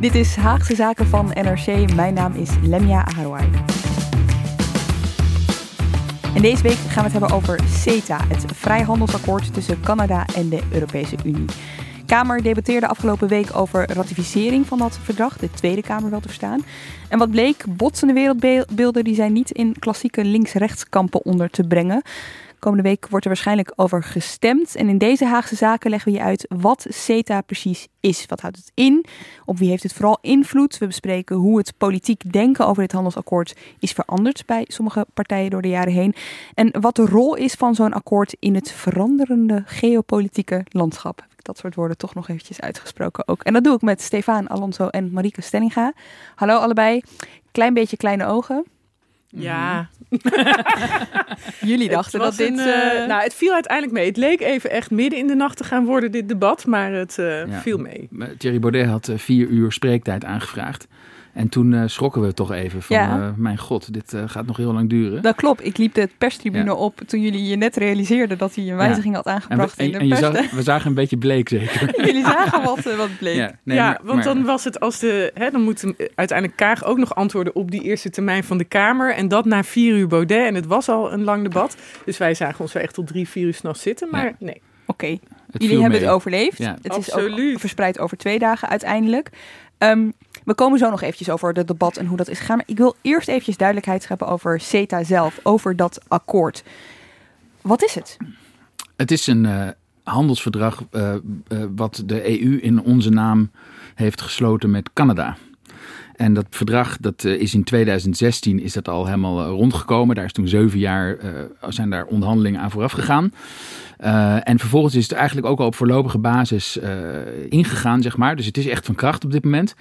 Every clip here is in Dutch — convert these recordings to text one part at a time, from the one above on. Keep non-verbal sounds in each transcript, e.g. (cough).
Dit is Haagse Zaken van NRC. Mijn naam is Lemia Aharouai. En deze week gaan we het hebben over CETA, het vrijhandelsakkoord tussen Canada en de Europese Unie. Kamer debatteerde afgelopen week over ratificering van dat verdrag, de Tweede Kamer wel te verstaan. En wat bleek, botsende wereldbeelden die zijn niet in klassieke links-rechtskampen onder te brengen. Komende week wordt er waarschijnlijk over gestemd. En in deze Haagse zaken leggen we je uit wat CETA precies is. Wat houdt het in? Op wie heeft het vooral invloed? We bespreken hoe het politiek denken over dit handelsakkoord is veranderd bij sommige partijen door de jaren heen. En wat de rol is van zo'n akkoord in het veranderende geopolitieke landschap. Heb ik dat soort woorden toch nog eventjes uitgesproken ook. En dat doe ik met Stefan Alonso en Marieke Stellinga. Hallo allebei. Klein beetje kleine ogen. Ja. (laughs) Jullie dachten dat dit... Een, uh, nou, het viel uiteindelijk mee. Het leek even echt midden in de nacht te gaan worden, dit debat. Maar het uh, ja. viel mee. Thierry Baudet had vier uur spreektijd aangevraagd. En toen uh, schrokken we toch even van, ja. uh, mijn god, dit uh, gaat nog heel lang duren. Dat klopt. Ik liep de perstribune ja. op toen jullie je net realiseerden dat hij een wijziging had aangebracht en we, en, in de en pers. Zag, we zagen een beetje bleek zeker. (laughs) jullie zagen wat, wat bleek. Ja, nee, ja maar, want maar, dan was het als de, hè, dan moet uiteindelijk Kaag ook nog antwoorden op die eerste termijn van de Kamer. En dat na vier uur Baudet. En het was al een lang debat. Dus wij zagen ons wel echt tot drie, vier uur s'nachts zitten. Maar nee. Oké, okay. jullie hebben mee. het overleefd. Het Absoluut. is ook verspreid over twee dagen uiteindelijk. Um, we komen zo nog eventjes over het debat en hoe dat is gegaan. Maar ik wil eerst eventjes duidelijkheid scheppen over CETA zelf, over dat akkoord. Wat is het? Het is een uh, handelsverdrag uh, uh, wat de EU in onze naam heeft gesloten met Canada. En dat verdrag dat is in 2016 is dat al helemaal rondgekomen. Daar is toen zeven jaar zijn daar onderhandelingen aan vooraf gegaan. En vervolgens is het eigenlijk ook al op voorlopige basis ingegaan, zeg maar. Dus het is echt van kracht op dit moment.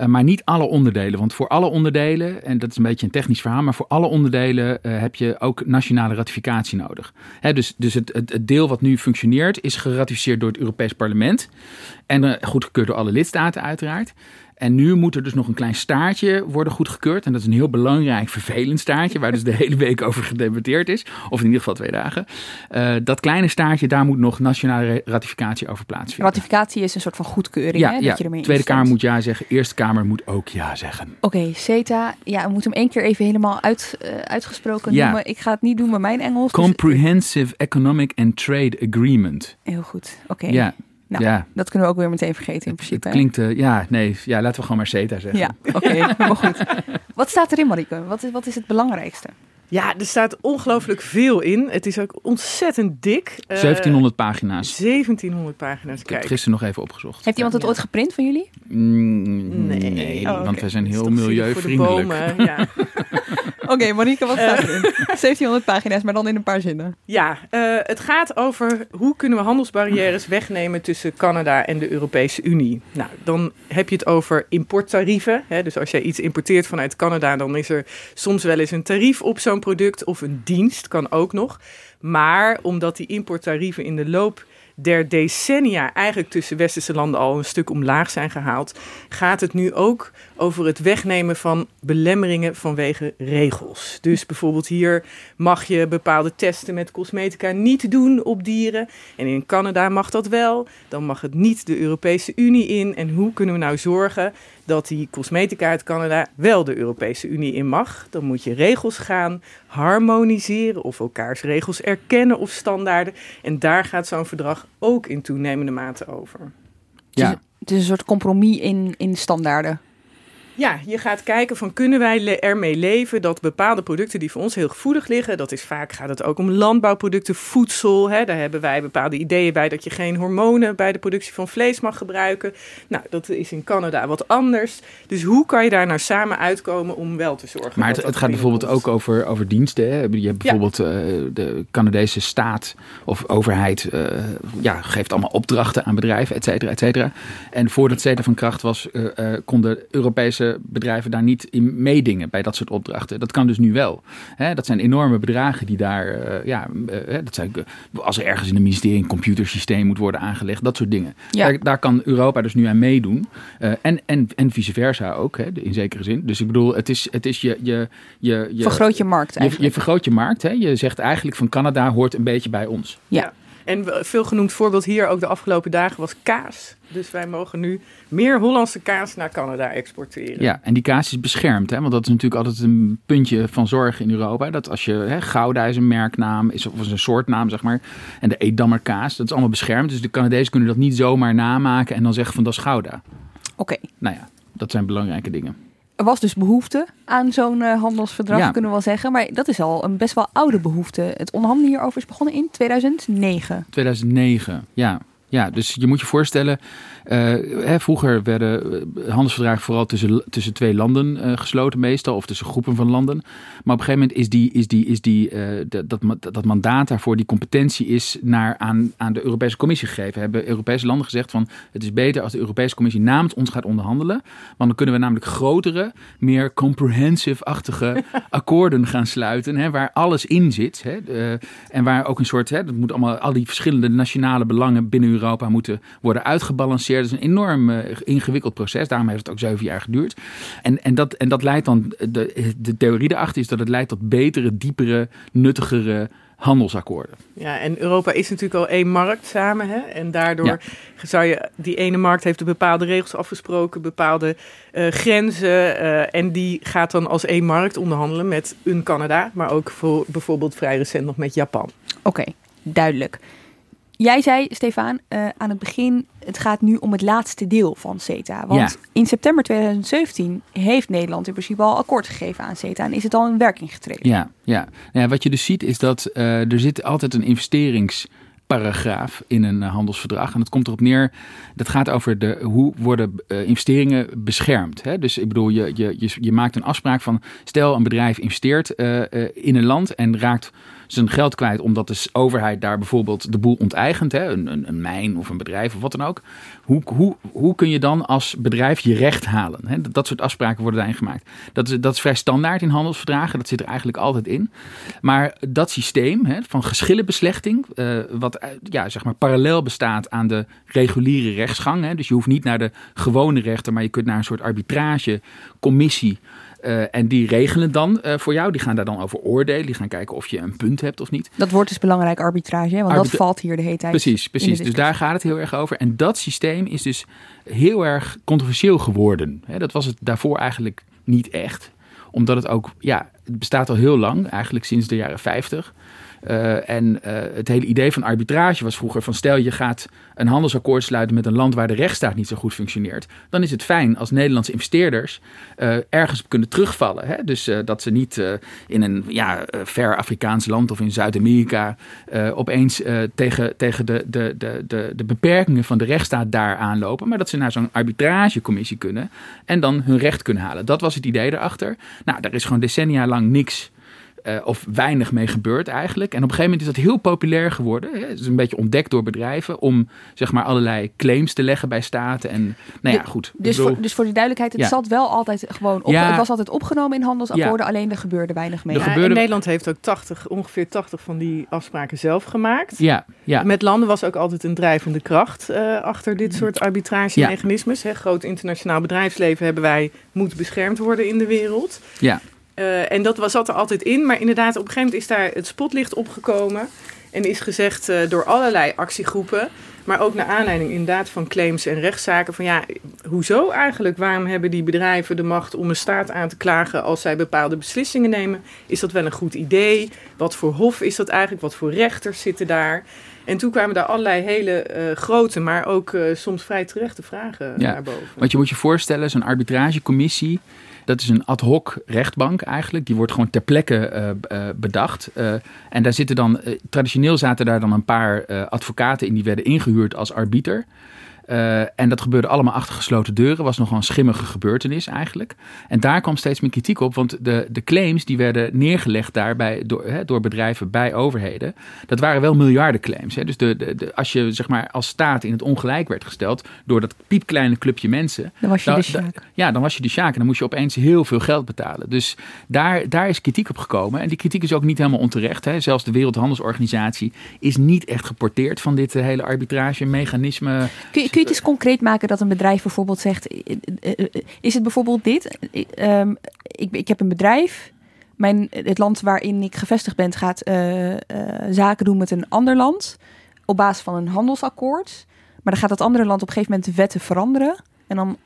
Uh, maar niet alle onderdelen. Want voor alle onderdelen, en dat is een beetje een technisch verhaal, maar voor alle onderdelen heb je ook nationale ratificatie nodig. Hè, dus dus het, het, het, deel wat nu functioneert is geratificeerd door het Europees Parlement. En goedgekeurd door alle lidstaten, uiteraard. En nu moet er dus nog een klein staartje worden goedgekeurd. En dat is een heel belangrijk, vervelend staartje, waar dus de (laughs) hele week over gedebatteerd is. Of in ieder geval twee dagen. Uh, dat kleine staartje, daar moet nog nationale ratificatie over plaatsvinden. Ratificatie is een soort van goedkeuring, ja, hè? Ja, dat je ermee Tweede. Kamer moet ja zeggen, Eerste Kamer moet ook ja zeggen. Oké, okay, CETA, ja, we moeten hem één keer even helemaal uit, uh, uitgesproken Ja. noemen. Ik ga het niet doen met mijn Engels. dus- Comprehensive Economic and Trade Agreement. Heel goed, oké. Ja, Nou, ja. dat kunnen we ook weer meteen vergeten in Het principe. hè? klinkt, eh, ja, nee, ja, laten we gewoon maar CETA zeggen. Ja, oké, (laughs) helemaal goed. Wat staat erin, Marieke? Wat is, wat is het belangrijkste? Ja, er staat ongelooflijk veel in. Het is ook ontzettend dik. Eh, 1700 pagina's. 1700 pagina's. Ik heb het Kijk, gisteren nog even opgeopgezocht. Heeft iemand het Ja. ooit geprint van jullie? Mm, Nee. nee, Oh, want wij zijn Het heel voor de milieuvriendelijk. bomen, (laughs) Ja, (laughs) Oké, Marieke, wat staat erin? 1700 pagina's, maar dan in een paar zinnen. ja eh, het gaat over hoe kunnen we handelsbarrières (clears throat) wegnemen tussen Canada en de Europese Unie. Nou, dan heb je het over importtarieven. Hè? Dus als jij iets importeert vanuit Canada, dan is er soms wel eens een tarief op zo'n product of een dienst, kan ook nog. Maar omdat die importtarieven in de loop der decennia eigenlijk tussen westerse landen al een stuk omlaag zijn gehaald, gaat het nu ook over het wegnemen van belemmeringen vanwege regels. Dus bijvoorbeeld hier mag je bepaalde testen met cosmetica niet doen op dieren. En in Canada mag dat wel. Dan mag het niet de Europese Unie in. En hoe kunnen we nou zorgen dat die cosmetica uit Canada wel de Europese Unie in mag? Dan moet je regels gaan harmoniseren of elkaars regels erkennen of standaarden. En daar gaat zo'n verdrag ook in toenemende mate over. Ja, Het is een soort compromis in, in standaarden. Ja, je gaat kijken van kunnen wij ermee leven dat bepaalde producten die voor ons heel gevoelig liggen, dat is vaak gaat het ook om landbouwproducten, voedsel. Hè, daar hebben wij bepaalde ideeën bij dat je geen hormonen bij de productie van vlees mag gebruiken. Nou, dat is in Canada wat anders. Dus hoe kan je daar nou samen uitkomen om wel te zorgen? Maar het, het gaat bijvoorbeeld ook over, over diensten. Hè? Je hebt bijvoorbeeld uh, de Canadese staat of overheid uh, ja, geeft allemaal opdrachten aan bedrijven, et cetera, et cetera. En voordat CETA van kracht was, uh, konden Europese bedrijven daar niet in meedingen bij dat soort opdrachten. Dat kan dus nu wel. dat zijn enorme bedragen die daar, uh, ja, uh, dat zijn, als er ergens in een ministerie een computersysteem moet worden aangelegd, dat soort dingen. Ja. Daar, daar, kan Europa dus nu aan meedoen. Uh, en, en, en vice versa ook, hè, in zekere zin. Dus ik bedoel, het is, het is je, je, je, je vergroot je markt eigenlijk. Je, je vergroot je markt. Hè. Je zegt eigenlijk van Canada hoort een beetje bij ons. ja. En veel genoemd voorbeeld hier ook de afgelopen dagen was kaas. Dus wij mogen nu meer Hollandse kaas naar Canada exporteren. Ja, en die kaas is beschermd. Hè? Want dat is natuurlijk altijd een puntje van zorg in Europa. Dat als je, hè, Gouda is een merknaam, is, of is een soortnaam zeg maar. En de Edammer kaas, dat is allemaal beschermd. Dus de Canadezen kunnen dat niet zomaar namaken en dan zeggen van dat is Gouda. Oké. Nou ja, dat zijn belangrijke dingen er was dus behoefte aan zo'n uh, handelsverdrag, kunnen we wel zeggen. Maar dat is al een best wel oude behoefte. Het onderhandelen hierover is begonnen in 2009. 2009, ja. Ja, dus je moet je voorstellen, hè, vroeger werden eh, handelsverdragen vooral tussen, tussen twee landen uh, gesloten meestal, of tussen groepen van landen. Maar op een gegeven moment is, die, is, die, is die, uh, dat, dat mandaat daarvoor, die competentie is naar, aan, aan de Europese Commissie gegeven. Hebben Europese landen gezegd van het is beter als de Europese Commissie namens ons gaat onderhandelen. Want dan kunnen we namelijk grotere, meer comprehensive-achtige (laughs) akkoorden gaan sluiten, hè, waar alles in zit. Hè, en waar ook een soort, hè, dat moet allemaal, al die verschillende nationale belangen binnen Europa moeten worden uitgebalanceerd. Het is een enorm uh, ingewikkeld proces. Daarom heeft het ook zeven jaar geduurd. En, en, dat, en dat leidt dan, de, de theorie erachter is dat het leidt tot betere, diepere, nuttigere handelsakkoorden. Ja, en Europa is natuurlijk al één markt samen. Hè? En daardoor zou je, die ene markt heeft er bepaalde regels afgesproken, bepaalde uh, grenzen. Uh, en die gaat dan als één markt onderhandelen met een Canada, maar ook voor, bijvoorbeeld vrij recent nog met Japan. Oké, duidelijk. Jij zei, Stefan, uh, aan het begin, het gaat nu om het laatste deel van CETA. Want in september 2017 heeft Nederland in principe al akkoord gegeven aan CETA en is het al in werking getreden. Ja, ja. Nou ja wat je dus ziet is dat uh, er zit altijd een investerings paragraaf in een uh, handelsverdrag. En dat komt erop neer, dat gaat over de, hoe worden investeringen beschermd. Hè? Dus ik bedoel, je, je, je, je, maakt een afspraak van, stel een bedrijf investeert uh, in een land en raakt zijn geld kwijt omdat de overheid daar bijvoorbeeld de boel onteigent, hè, een, een, een mijn of een bedrijf of wat dan ook. Hoe, hoe, hoe kun je dan als bedrijf je recht halen? Hè? Dat, soort afspraken worden daarin gemaakt. Dat is, dat is vrij standaard in handelsverdragen, dat zit er eigenlijk altijd in. Maar dat systeem hè, van geschillenbeslechting, uh, wat ja, zeg maar parallel bestaat aan de reguliere rechtsgang. Hè, dus je hoeft niet naar de gewone rechter, maar je kunt naar een soort arbitragecommissie uh, en die regelen dan uh, voor jou. Die gaan daar dan over oordelen. Die gaan kijken of je een punt hebt of niet. Dat wordt dus belangrijk arbitrage, want dat valt hier de hele tijd. Precies, precies. Dus daar gaat het heel erg over. En dat systeem is dus heel erg controversieel geworden. dat was het daarvoor eigenlijk niet echt. Omdat het ook, ja, het bestaat al heel lang, eigenlijk sinds de jaren 50. Uh, en uh, het hele idee van arbitrage was vroeger van stel je gaat een handelsakkoord sluiten met een land waar de rechtsstaat niet zo goed functioneert. Dan is het fijn als Nederlandse investeerders uh, ergens kunnen terugvallen. Hè? Dus dat ze niet in een ja, ver Afrikaans land of in Zuid-Amerika opeens tegen, tegen de, de, de, de, de beperkingen van de rechtsstaat daar aanlopen. Maar dat ze naar zo'n arbitragecommissie kunnen en dan hun recht kunnen halen. Dat was het idee erachter. Nou, daar is gewoon decennia lang niks uh, of weinig mee gebeurt eigenlijk. En op een gegeven moment is dat heel populair geworden. Hè? Het is een beetje ontdekt door bedrijven om zeg maar allerlei claims te leggen bij staten. En nou ja, goed. Dus, voor, dus voor de duidelijkheid, het ja. zat wel altijd gewoon op. Ja. Het was altijd opgenomen in handelsakkoorden, ja. alleen er gebeurde weinig mee. Gebeurde... Nederland heeft ook 80, ongeveer 80 van die afspraken zelf gemaakt. Ja, ja. Met landen was ook altijd een drijvende kracht uh, achter dit soort arbitragemechanismes. Ja. Groot internationaal bedrijfsleven hebben wij, moet beschermd worden in de wereld. Ja. Uh, en dat was, zat er altijd in. Maar inderdaad, op een gegeven moment is daar het spotlicht opgekomen. En is gezegd uh, door allerlei actiegroepen, maar ook naar aanleiding inderdaad van claims en rechtszaken. Van ja, hoezo eigenlijk? Waarom hebben die bedrijven de macht om een staat aan te klagen als zij bepaalde beslissingen nemen? Is dat wel een goed idee? Wat voor hof is dat eigenlijk? Wat voor rechters zitten daar? En toen kwamen daar allerlei hele uh, grote, maar ook uh, soms vrij terechte vragen ja, naar boven. Want je moet je voorstellen, zo'n arbitragecommissie, dat is een ad hoc rechtbank eigenlijk. Die wordt gewoon ter plekke uh, bedacht. en daar zitten dan, traditioneel zaten daar dan een paar advocaten in die werden ingehuurd als arbiter. Uh, en dat gebeurde allemaal achter gesloten deuren. Was nogal een schimmige gebeurtenis eigenlijk. En daar kwam steeds meer kritiek op. Want de, de claims die werden neergelegd daarbij door, hè, door bedrijven bij overheden. Dat waren wel miljardenclaims. Hè. Dus de, de, de, als je zeg maar, als staat in het ongelijk werd gesteld. door dat piepkleine clubje mensen. Dan was je de sjaak. Ja, dan was je de sjaak. En dan moest je opeens heel veel geld betalen. Dus daar, daar is kritiek op gekomen. En die kritiek is ook niet helemaal onterecht. Hè. Zelfs de Wereldhandelsorganisatie is niet echt geporteerd van dit hele arbitragemechanisme. Kun je, kun je het concreet maken dat een bedrijf bijvoorbeeld zegt: is het bijvoorbeeld dit? Um, ik, ik heb een bedrijf. Mijn, het land waarin ik gevestigd ben gaat uh, uh, zaken doen met een ander land op basis van een handelsakkoord. Maar dan gaat dat andere land op een gegeven moment de wetten veranderen. En dan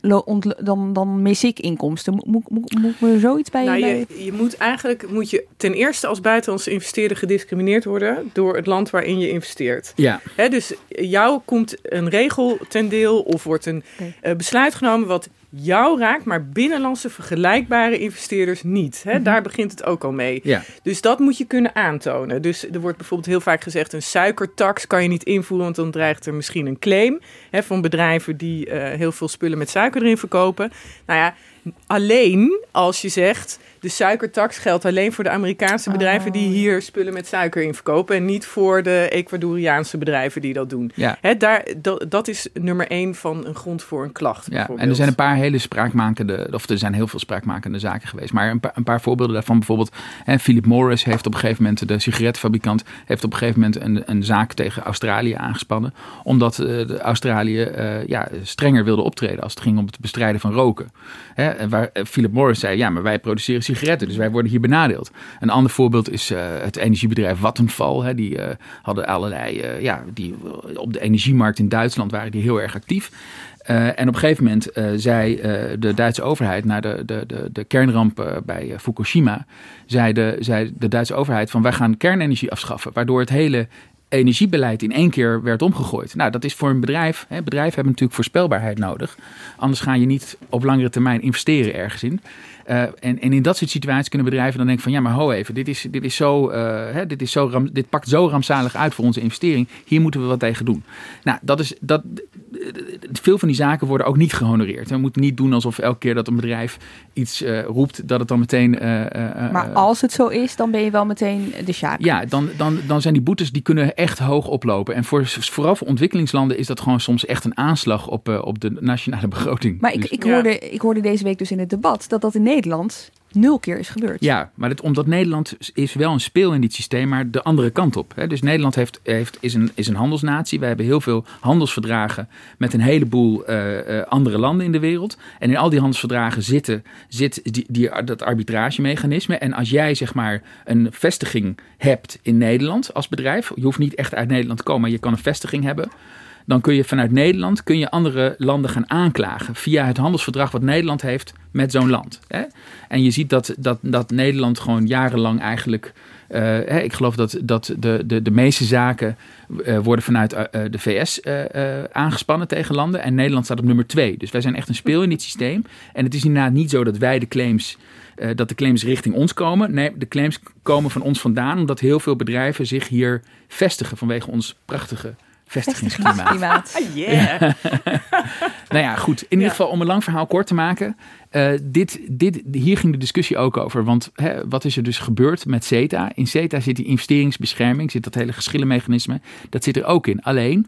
dan, dan mis ik inkomsten. Moet, moet, moet er zoiets bij nou, je, je, moet eigenlijk moet je ten eerste als buitenlandse investeerder gediscrimineerd worden door het land waarin je investeert. Ja. dus jou komt een regel ten deel of wordt een eh, besluit genomen wat jou raakt, maar binnenlandse vergelijkbare investeerders niet. Hè? Mhm. Daar begint het ook al mee. Ja. Dus dat moet je kunnen aantonen. Dus er wordt bijvoorbeeld heel vaak gezegd: een suikertax kan je niet invoeren, want dan dreigt er misschien een claim hè, van bedrijven die uh, heel veel spullen met suiker erin verkopen. Nou ja, alleen als je zegt de suikertax geldt alleen voor de Amerikaanse bedrijven die oh. hier spullen met suiker in verkopen. En niet voor de Ecuadoriaanse bedrijven die dat doen. Ja. daar, dat, dat is nummer één van een grond voor een klacht. Ja, en er zijn een paar hele spraakmakende, of er zijn heel veel spraakmakende zaken geweest. Maar een paar, een paar voorbeelden daarvan. Bijvoorbeeld, hè, Philip Morris heeft op een gegeven moment, de sigaretfabrikant, heeft op een gegeven moment een, een zaak tegen Australië aangespannen. Omdat uh, de Australië uh, ja, strenger wilde optreden als het ging om het bestrijden van roken. Hè, waar uh, Philip Morris zei, ja, maar wij produceren sigaretten. Dus wij worden hier benadeeld. Een ander voorbeeld is uh, het energiebedrijf Vattenfall. Hè, die uh, hadden allerlei, ja, die, op de energiemarkt in Duitsland waren die heel erg actief. en op een gegeven moment zei de Duitse overheid na de, de, de, de kernramp bij Fukushima, zei de, zei de Duitse overheid van wij gaan kernenergie afschaffen. Waardoor het hele energiebeleid in één keer werd omgegooid. Nou, dat is voor een bedrijf. Hè, bedrijven hebben natuurlijk voorspelbaarheid nodig. Anders ga je niet op langere termijn investeren ergens in. Uh, en, en, in dat soort situaties kunnen bedrijven dan denken van ja, maar ho even, dit, is, dit, is zo, uh, hè, dit, is zo ram, dit pakt zo rampzalig uit voor onze investering. Hier moeten we wat tegen doen. Nou, dat is, dat, veel van die zaken worden ook niet gehonoreerd. We moeten niet doen alsof elke keer dat een bedrijf iets uh, roept, dat het dan meteen. maar als het zo is, dan ben je wel meteen de sjaak. Ja, dan, dan, dan zijn die boetes die kunnen echt hoog oplopen. En voor, vooral voor ontwikkelingslanden is dat gewoon soms echt een aanslag op, op de nationale begroting. Maar ik, dus- ik, hoorde, ik hoorde deze week dus in het debat dat dat in Nederland nul keer is gebeurd. Ja, maar het, omdat Nederland is wel een speel in dit systeem, maar de andere kant op. Hè. Dus Nederland heeft, heeft, is, een, is een handelsnatie. We hebben heel veel handelsverdragen met een heleboel uh, uh, andere landen in de wereld. En in al die handelsverdragen zitten, zit die, die, dat arbitragemechanisme. En als jij zeg maar een vestiging hebt in Nederland als bedrijf, je hoeft niet echt uit Nederland te komen, maar je kan een vestiging hebben dan kun je vanuit Nederland kun je andere landen gaan aanklagen via het handelsverdrag wat Nederland heeft met zo'n land. Hè? En je ziet dat, dat, dat Nederland gewoon jarenlang eigenlijk. Hè, ik geloof dat, dat de, de, de meeste zaken uh, worden vanuit uh, de VS aangespannen tegen landen. En Nederland staat op nummer twee. Dus wij zijn echt een speel in dit systeem. En het is inderdaad niet zo dat wij de claims. dat de claims richting ons komen. Nee, de claims komen van ons vandaan, omdat heel veel bedrijven zich hier vestigen vanwege ons prachtige vestigingsklimaat. yeah. (laughs) nou ja, goed. In ieder geval om een lang verhaal kort te maken. Uh, dit, dit, hier ging de discussie ook over. Want hè, wat is er dus gebeurd met CETA? In CETA zit die investeringsbescherming, zit dat hele geschillenmechanisme. Dat zit er ook in. Alleen,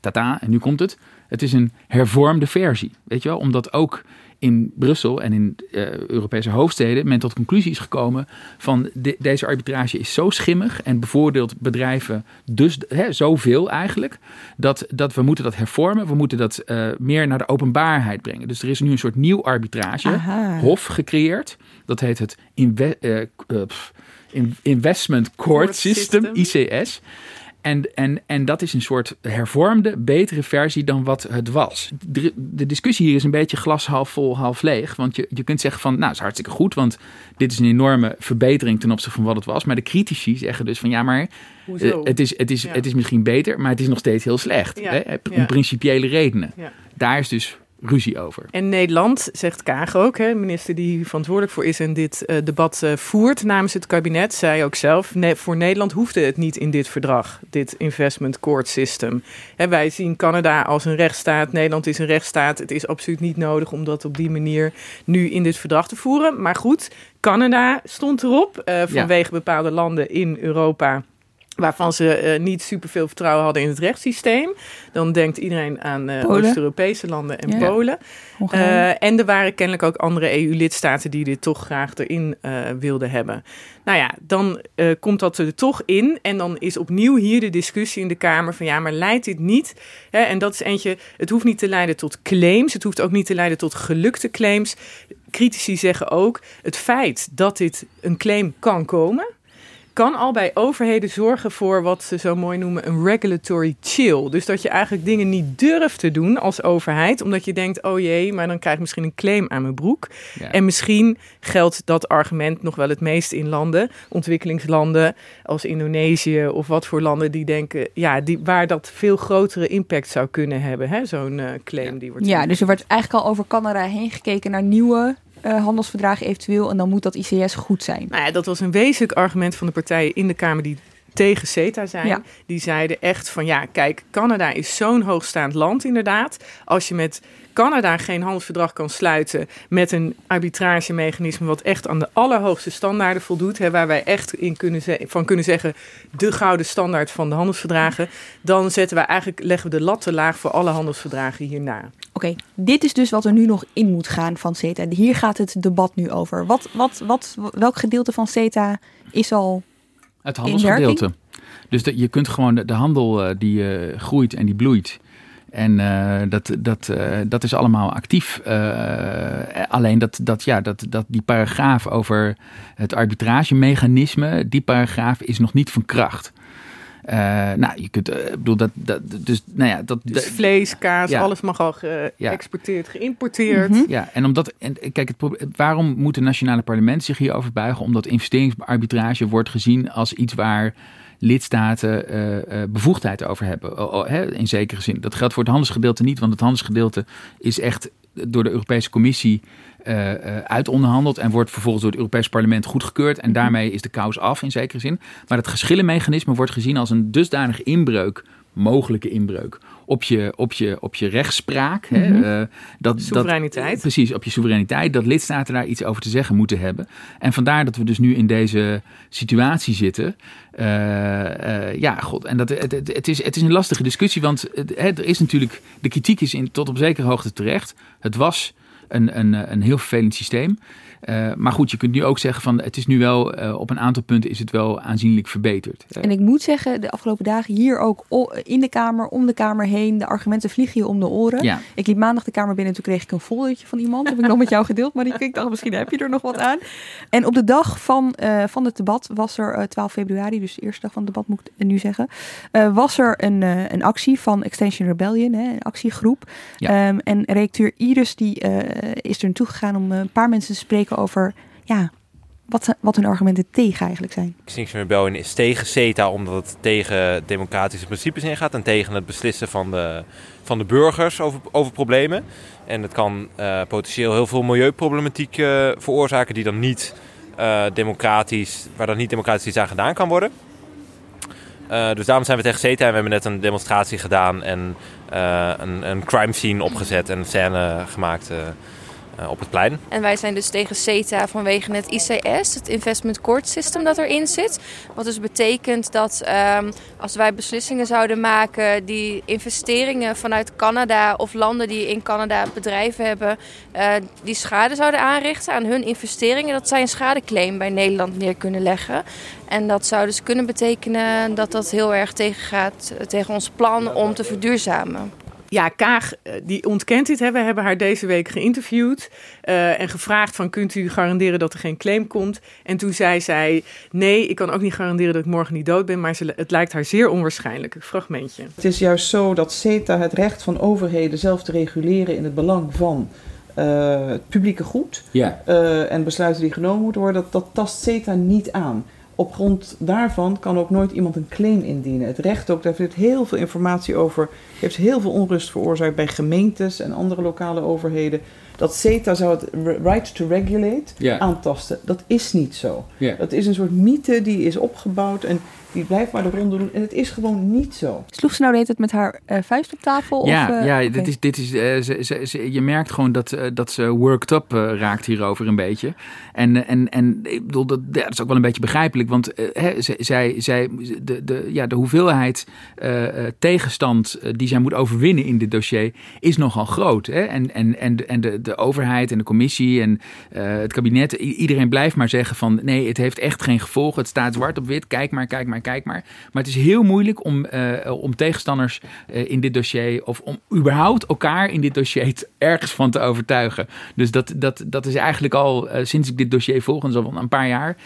tata, en nu komt het. Het is een hervormde versie. Weet je wel? Omdat ook in Brussel en in uh, Europese hoofdsteden men tot conclusie is gekomen van de, deze arbitrage is zo schimmig en bevoordeelt bedrijven dus hè, zoveel eigenlijk, dat, dat we moeten dat hervormen. We moeten dat uh, meer naar de openbaarheid brengen. Dus er is nu een soort nieuw arbitragehof gecreëerd. Dat heet het uh, Investment Court, System, ICS. En, en, en dat is een soort hervormde, betere versie dan wat het was. De, de, discussie hier is een beetje glas half vol, half leeg. Want je, je kunt zeggen van, nou, het is hartstikke goed, want dit is een enorme verbetering ten opzichte van wat het was. Maar de critici zeggen dus van, ja, maar uh, het, is, het, is, het is misschien beter, maar het is nog steeds heel slecht. Ja. Hè? Om principiële redenen. Daar is dus ruzie over. En Nederland, zegt Kaag ook, hè, minister die verantwoordelijk voor is en dit uh, debat uh, voert namens het kabinet, zei ook zelf, nee, voor Nederland hoefde het niet in dit verdrag, dit investment court system. Hè, wij zien Canada als een rechtsstaat, Nederland is een rechtsstaat. Het is absoluut niet nodig om dat op die manier nu in dit verdrag te voeren. Maar goed, Canada stond erop uh, vanwege ja. bepaalde landen in Europa waarvan ze uh, niet superveel vertrouwen hadden in het rechtssysteem. Dan denkt iedereen aan uh, Oost-Europese landen en ja. Polen. Uh, en er waren kennelijk ook andere EU-lidstaten die dit toch graag erin wilden hebben. Nou ja, dan komt dat er toch in. En dan is opnieuw hier de discussie in de Kamer van ja, maar leidt dit niet? Hè, en dat is eentje, het hoeft niet te leiden tot claims. Het hoeft ook niet te leiden tot gelukte claims. Critici zeggen ook, het feit dat dit een claim kan komen kan al bij overheden zorgen voor wat ze zo mooi noemen een regulatory chill. Dus dat je eigenlijk dingen niet durft te doen als overheid, omdat je denkt: oh jee, maar dan krijg ik misschien een claim aan mijn broek. Ja. En misschien geldt dat argument nog wel het meest in landen, ontwikkelingslanden als Indonesië of wat voor landen die denken, ja, die, waar dat veel grotere impact zou kunnen hebben. Zo'n uh, claim ja. die wordt. Ja, dus er wordt eigenlijk al over Canada heen gekeken naar nieuwe uh, handelsverdragen eventueel. En dan moet dat ICS goed zijn. Nou ja, dat was een wezenlijk argument van de partijen in de Kamer die tegen CETA zijn. Ja. Die zeiden echt van ja, kijk, Canada is zo'n hoogstaand land inderdaad. Als je met Canada geen handelsverdrag kan sluiten met een arbitragemechanisme wat echt aan de allerhoogste standaarden voldoet, hè, waar wij echt in kunnen van kunnen zeggen de gouden standaard van de handelsverdragen, dan zetten wij eigenlijk leggen we de lat te laag voor alle handelsverdragen hierna. Oké, okay, dit is dus wat er nu nog in moet gaan van CETA. Hier gaat het debat nu over. Wat, wat, wat, welk gedeelte van CETA is al het handelsgedeelte. Dus de, je kunt gewoon de, de handel uh, die uh, groeit en die bloeit. En uh, dat, dat, dat is allemaal actief. alleen dat, dat, ja, dat, dat die paragraaf over het arbitragemechanisme, die paragraaf is nog niet van kracht. Uh, nou, je kunt, uh, bedoel, dat, dat, dus, nou ja, dat, dus vlees, kaas, ja. alles mag al geëxporteerd, ja. geïmporteerd. Mm -hmm. Ja, en omdat, en kijk, het, waarom moet het nationale parlement zich hierover buigen? Omdat investeringsarbitrage wordt gezien als iets waar lidstaten uh, bevoegdheid over hebben, uh, in zekere zin. Dat geldt voor het handelsgedeelte niet, want het handelsgedeelte is echt door de Europese Commissie uh, uh, uitonderhandeld en wordt vervolgens door het Europees Parlement goedgekeurd. En daarmee is de kous af in zekere zin. Maar het geschillenmechanisme wordt gezien als een dusdanig inbreuk, mogelijke inbreuk, op je, op je, op je rechtspraak. Mm -hmm. hè, uh, dat, soevereiniteit. Dat, precies, op je soevereiniteit. Dat lidstaten daar iets over te zeggen moeten hebben. En vandaar dat we dus nu in deze situatie zitten. ja, god. En dat, het, het, het, is, het is een lastige discussie, want het, er is natuurlijk, de kritiek is in, tot op zekere hoogte terecht. Het was een, een, een heel vervelend systeem. Uh, maar goed, je kunt nu ook zeggen van het is nu wel uh, op een aantal punten is het wel aanzienlijk verbeterd. En ik moet zeggen, de afgelopen dagen hier ook in de Kamer, om de Kamer heen, de argumenten vliegen je om de oren. Ja. Ik liep maandag de Kamer binnen en toen kreeg ik een foldertje van iemand. Dat heb ik nog met jou gedeeld, maar ik dacht misschien heb je er nog wat aan. En op de dag van, uh, van het debat was er, 12 februari, dus de eerste dag van het debat moet ik nu zeggen, was er een, een actie van Extension Rebellion, hè, een actiegroep. Ja. Um, en redacteur Iris die is er naartoe gegaan om een paar mensen te spreken over ja, wat, wat hun argumenten tegen eigenlijk zijn. Extinction Rebellion is tegen CETA omdat het tegen democratische principes ingaat en tegen het beslissen van de, van de burgers over, over problemen. En het kan uh, potentieel heel veel milieuproblematiek veroorzaken die dan niet democratisch, waar dan niet democratisch iets aan gedaan kan worden. Dus daarom zijn we tegen CETA en we hebben net een demonstratie gedaan en een, een crime scene opgezet en een scène gemaakt op het plein. En wij zijn dus tegen CETA vanwege het ICS, het Investment Court System dat erin zit. Wat dus betekent dat um, als wij beslissingen zouden maken die investeringen vanuit Canada of landen die in Canada bedrijven hebben, uh, die schade zouden aanrichten aan hun investeringen, dat zij een schadeclaim bij Nederland neer kunnen leggen. En dat zou dus kunnen betekenen dat dat heel erg tegengaat tegen ons plan om te verduurzamen. Ja, Kaag eh, die ontkent dit. Hè. We hebben haar deze week geïnterviewd uh, en gevraagd van kunt u garanderen dat er geen claim komt? En toen zei zij nee, ik kan ook niet garanderen dat ik morgen niet dood ben, maar ze, het lijkt haar zeer onwaarschijnlijk. Een fragmentje. Het is juist zo dat CETA het recht van overheden zelf te reguleren in het belang van uh, het publieke goed ja. uh, en besluiten die genomen moeten worden, dat, dat tast CETA niet aan. Op grond daarvan kan ook nooit iemand een claim indienen. Het recht ook, daar heeft heel veel informatie over, heeft heel veel onrust veroorzaakt bij gemeentes en andere lokale overheden. Dat CETA zou het right to regulate ja. aantasten. Dat is niet zo. Ja. Dat is een soort mythe die is opgebouwd en die blijft maar de ronde doen. En het is gewoon niet zo. Sloeg ze nou deed het met haar uh, vuist op tafel? Ja, of, uh, ja okay. dit is, dit is, uh, ze, ze, ze, je merkt gewoon dat, dat ze worked up raakt hierover een beetje. En, en, en ik bedoel, dat, ja, dat is ook wel een beetje begrijpelijk. Want hè, zij, zij, de, de, ja, de hoeveelheid tegenstand die zij moet overwinnen in dit dossier is nogal groot. Hè? En, en, en, en de, de overheid en de commissie en het kabinet, iedereen blijft maar zeggen van nee, het heeft echt geen gevolgen. Het staat zwart op wit, kijk maar, kijk maar, kijk maar. Maar het is heel moeilijk om, uh, om tegenstanders uh, in dit dossier, of om überhaupt elkaar in dit dossier ergens van te overtuigen. Dus dat, dat, dat is eigenlijk al uh, sinds ik dit dossier volg, en zo van een paar jaar,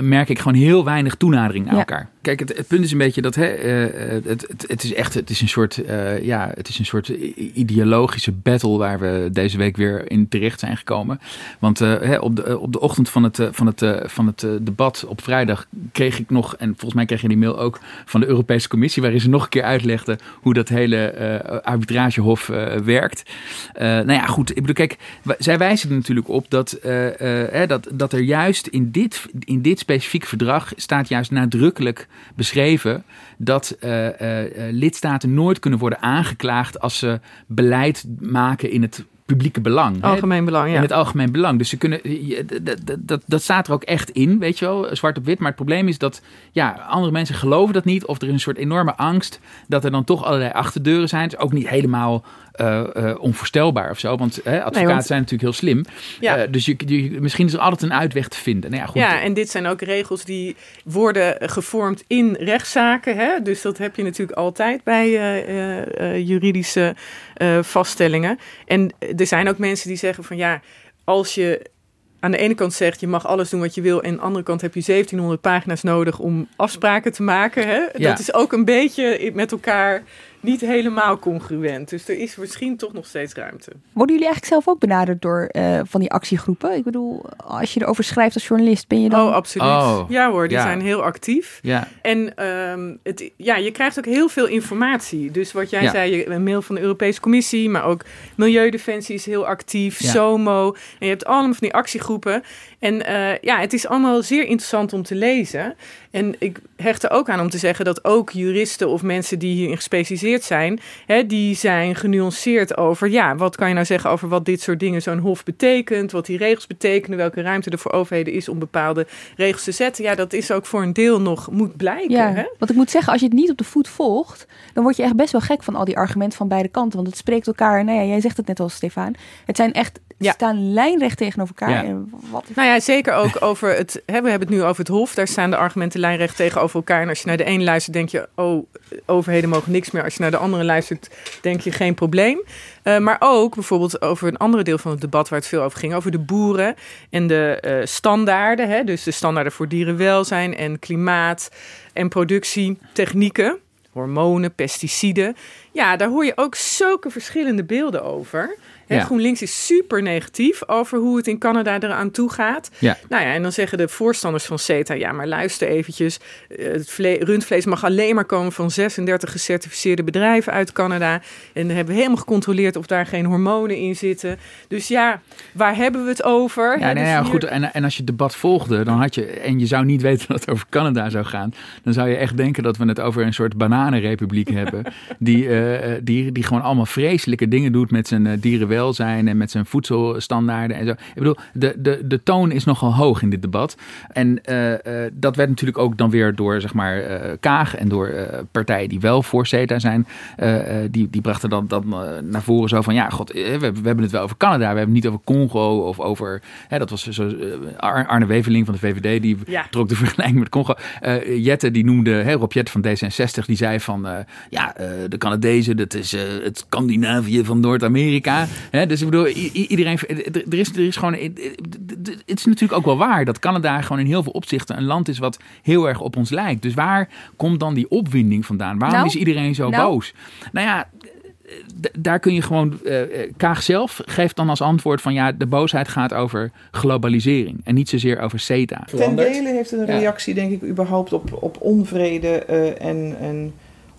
merk ik gewoon heel weinig toenadering ja. elkaar. Kijk, het, het, punt is een beetje dat hè, het, het, het, is echt het is een soort, ja, het is een soort ideologische battle waar we deze week weer in terecht zijn gekomen. Want hè, op, de, op de ochtend van het, van het, van het debat op vrijdag kreeg ik nog, en volgens mij kreeg je die mail ook van de Europese Commissie, waarin ze nog een keer uitlegden hoe dat hele uh, arbitragehof uh, werkt. Uh, nou ja, goed, ik bedoel, kijk, zij wijzen er natuurlijk op dat, dat, dat er juist in dit, in dit specifieke verdrag staat juist nadrukkelijk beschreven dat lidstaten nooit kunnen worden aangeklaagd als ze beleid maken in het publieke belang. Algemeen belang, ja. In het algemeen belang. Dus ze kunnen, dat, dat, dat staat er ook echt in, weet je wel, zwart op wit. Maar het probleem is dat ja, andere mensen geloven dat niet. Of er is een soort enorme angst dat er dan toch allerlei achterdeuren zijn. Het is ook niet helemaal uh, uh, onvoorstelbaar of zo. Want uh, advocaten nee, want, zijn natuurlijk heel slim. Ja. dus je, je, misschien is er altijd een uitweg te vinden. Nou ja, goed. ja, en dit zijn ook regels die worden gevormd in rechtszaken. Hè? Dus dat heb je natuurlijk altijd bij juridische vaststellingen. En er zijn ook mensen die zeggen van ja, als je aan de ene kant zegt je mag alles doen wat je wil. En aan de andere kant heb je 1700 pagina's nodig om afspraken te maken. Hè? Ja. Dat is ook een beetje met elkaar niet helemaal congruent. Dus er is misschien toch nog steeds ruimte. Worden jullie eigenlijk zelf ook benaderd door uh, van die actiegroepen? Ik bedoel, als je erover schrijft als journalist, ben je dan... Oh, absoluut. Oh, ja hoor, die ja. zijn heel actief. Ja. En um, het, ja, je krijgt ook heel veel informatie. Dus wat jij Ja. zei, je, een mail van de Europese Commissie, maar ook Milieudefensie is heel actief, Ja. SOMO. En je hebt allemaal van die actiegroepen. En uh, ja, het is allemaal zeer interessant om te lezen. En ik hecht er ook aan om te zeggen dat ook juristen of mensen die hierin gespecialiseerd zijn, hè, die zijn genuanceerd over, ja, wat kan je nou zeggen over wat dit soort dingen zo'n hof betekent, wat die regels betekenen, welke ruimte er voor overheden is om bepaalde regels te zetten. Ja, dat is ook voor een deel nog moet blijken. Ja, Hè? want ik moet zeggen, als je het niet op de voet volgt, dan word je echt best wel gek van al die argumenten van beide kanten. Want het spreekt elkaar, nou ja, jij zegt het net al, Stefan. Het zijn echt, Ja. staan lijnrecht tegenover elkaar. Ja. En wat Nou ja, zeker ook (laughs) over het. Hè, we hebben het nu over het Hof. Daar staan de argumenten lijnrecht tegenover elkaar. En als je naar de een luistert, denk je: oh, overheden mogen niks meer. Als je naar de andere luistert, denk je geen probleem. Uh, maar ook bijvoorbeeld over een andere deel van het debat waar het veel over ging: over de boeren en de uh, standaarden. Hè, dus de standaarden voor dierenwelzijn en klimaat en productietechnieken. Hormonen, pesticiden. Ja, daar hoor je ook zulke verschillende beelden over. Hè, Ja. GroenLinks is super negatief over hoe het in Canada eraan toe gaat. Ja. Nou ja, en dan zeggen de voorstanders van CETA, ja, maar luister eventjes. eh, Het vle- rundvlees mag alleen maar komen van 36 gecertificeerde bedrijven uit Canada. En dan hebben we helemaal gecontroleerd of daar geen hormonen in zitten. Dus ja, waar hebben we het over? Ja, Hè, nee, dus ja, hier- goed. En, en als je het debat volgde, dan had je, en je zou niet weten dat het over Canada zou gaan, dan zou je echt denken dat we het over een soort bananenrepubliek (laughs) hebben, die, eh, eh, die, die gewoon allemaal vreselijke dingen doet met zijn dierenwelzijn dierenwelzijn en met zijn voedselstandaarden en zo. Ik bedoel, de, de, de toon is nogal hoog in dit debat. En dat werd natuurlijk ook dan weer door, zeg maar, Kaag en door partijen die wel voor CETA zijn, die, die brachten dan, dan naar voren zo van, ja, god, we, we hebben het wel over Canada, we hebben het niet over Congo of over, hè, dat was zo, Arne Weveling van de VVD, die trok de vergelijking met Congo. Jette, die noemde, hè, Rob Jette van D66, die zei van, ja, de Canadezen, dat is het Scandinavië van Noord-Amerika. Dus ik bedoel, iedereen, er is, er is gewoon, het is natuurlijk ook wel waar dat Canada gewoon in heel veel opzichten een land is wat heel erg op ons lijkt. Dus waar komt dan die opwinding vandaan? Waarom Nou, is iedereen zo nou. boos? Nou ja, daar kun je gewoon. eh, eh, Kaag zelf geeft dan als antwoord van ja, de boosheid gaat over globalisering en niet zozeer over CETA. Ten dele heeft het een Ja. reactie, denk ik, überhaupt op, op onvrede eh, en, en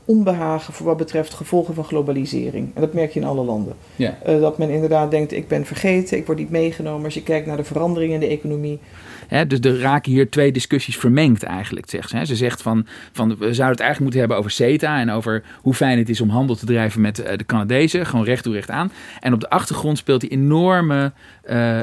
onbehagen voor wat betreft gevolgen van globalisering. En dat merk je in alle landen. Ja. Eh, dat men inderdaad denkt, ik ben vergeten, ik word niet meegenomen. Als je kijkt naar de veranderingen in de economie. Dus er raken hier twee discussies vermengd eigenlijk, zegt ze. Ze zegt van, van we zouden het eigenlijk moeten hebben over CETA en over hoe fijn het is om handel te drijven met eh, de Canadezen, gewoon recht toe recht aan. En op de achtergrond speelt die enorme eh,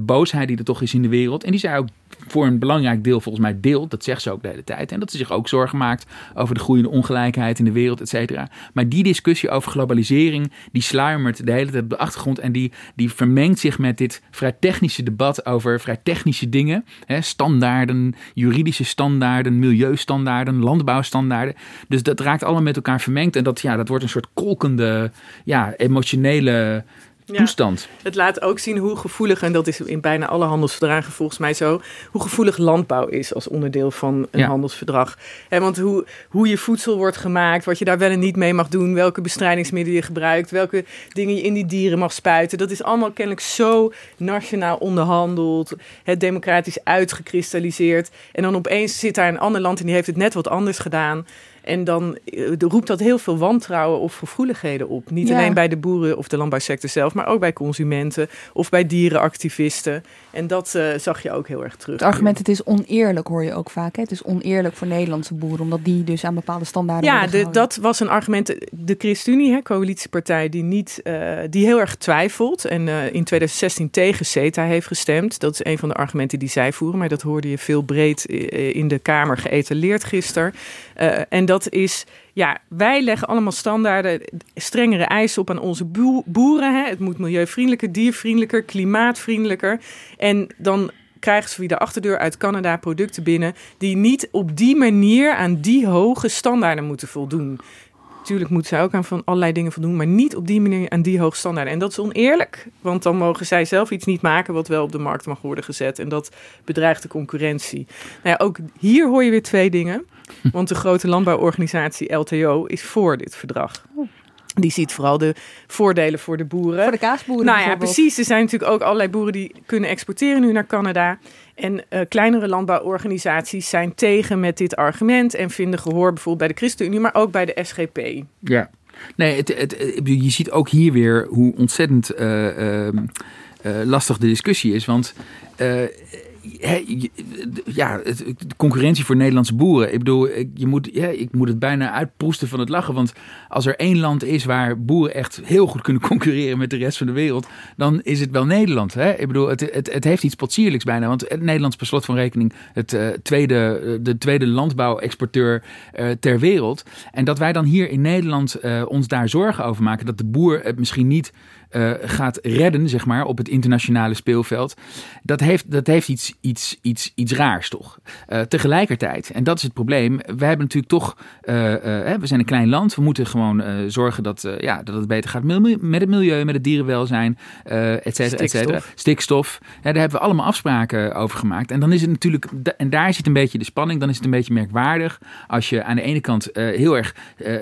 boosheid die er toch is in de wereld. En die zij ook voor een belangrijk deel volgens mij deelt, dat zegt ze ook de hele tijd. En dat ze zich ook zorgen maakt over de groeiende ongelijkheid in de wereld, et cetera. Maar die discussie over globalisering, die sluimert de hele tijd op de achtergrond en die, die vermengt zich met dit vrij technische debat over vrij technische dingen. Hè, standaarden, juridische standaarden, milieustandaarden, landbouwstandaarden. Dus dat raakt allemaal met elkaar vermengd en dat, ja, dat wordt een soort kolkende, ja, emotionele Ja. toestand. Het laat ook zien hoe gevoelig, en dat is in bijna alle handelsverdragen volgens mij zo, hoe gevoelig landbouw is als onderdeel van een Ja. handelsverdrag. Hè, want hoe, hoe je voedsel wordt gemaakt, wat je daar wel en niet mee mag doen, welke bestrijdingsmiddelen je gebruikt, welke dingen je in die dieren mag spuiten, dat is allemaal kennelijk zo nationaal onderhandeld, het democratisch uitgekristalliseerd. En dan opeens zit daar een ander land en die heeft het net wat anders gedaan. En dan eh, roept dat heel veel wantrouwen of gevoeligheden op. Niet Ja. alleen bij de boeren of de landbouwsector zelf, maar ook bij consumenten of bij dierenactivisten. En dat eh, zag je ook heel erg terug. Het argument, het is oneerlijk, hoor je ook vaak. Hè? Het is oneerlijk voor Nederlandse boeren, omdat die dus aan bepaalde standaarden Ja, de, dat was een argument. De ChristenUnie, hè, coalitiepartij, die, niet, eh, die heel erg twijfelt. En in 2016 tegen CETA heeft gestemd. Dat is een van de argumenten die zij voeren. Maar dat hoorde je veel breed in de Kamer geëtaleerd gisteren. En dat is, ja, wij leggen allemaal standaarden, strengere eisen op aan onze boe- boeren. Hè. Het moet milieuvriendelijker, diervriendelijker, klimaatvriendelijker. En dan krijgen ze via de achterdeur uit Canada producten binnen die niet op die manier aan die hoge standaarden moeten voldoen. Natuurlijk moeten zij ook aan van allerlei dingen voldoen, maar niet op die manier aan die hoge standaarden. En dat is oneerlijk, want dan mogen zij zelf iets niet maken wat wel op de markt mag worden gezet. En dat bedreigt de concurrentie. Nou ja, ook hier hoor je weer twee dingen. Want de grote landbouworganisatie LTO is voor dit verdrag. Die ziet vooral de voordelen voor de boeren. Voor de kaasboeren Nou ja, precies. Er zijn natuurlijk ook allerlei boeren die kunnen exporteren nu naar Canada. En eh, kleinere landbouworganisaties zijn tegen met dit argument en vinden gehoor bijvoorbeeld bij de ChristenUnie, maar ook bij de SGP. Ja. Nee, het, het, je ziet ook hier weer hoe ontzettend eh, ehm, eh, lastig de discussie is. Want ja, de concurrentie voor Nederlandse boeren. Ik bedoel, je moet, ja, ik moet het bijna uitproesten van het lachen. Want als er één land is waar boeren echt heel goed kunnen (laughs) concurreren met de rest van de wereld, dan is het wel Nederland. Hè? Ik bedoel, het, het, het heeft iets potsierlijks bijna. Want het Nederlands per slot van rekening het, eh, tweede, eh, de tweede landbouwexporteur eh, ter wereld. En dat wij dan hier in Nederland ons daar zorgen over maken dat de boer het misschien niet eh, gaat redden, zeg maar, op het internationale speelveld. Dat heeft, dat heeft iets, iets, iets, iets raars, toch? Eh, tegelijkertijd, en dat is het probleem, we hebben natuurlijk toch, eh, we zijn een klein land, we moeten gewoon zorgen dat, ja, dat het beter gaat met het milieu, met het dierenwelzijn, et cetera, et cetera. Stikstof. Daar hebben we allemaal afspraken over gemaakt. En dan is het natuurlijk, en daar zit een beetje de spanning, dan is het een beetje merkwaardig als je aan de ene kant heel erg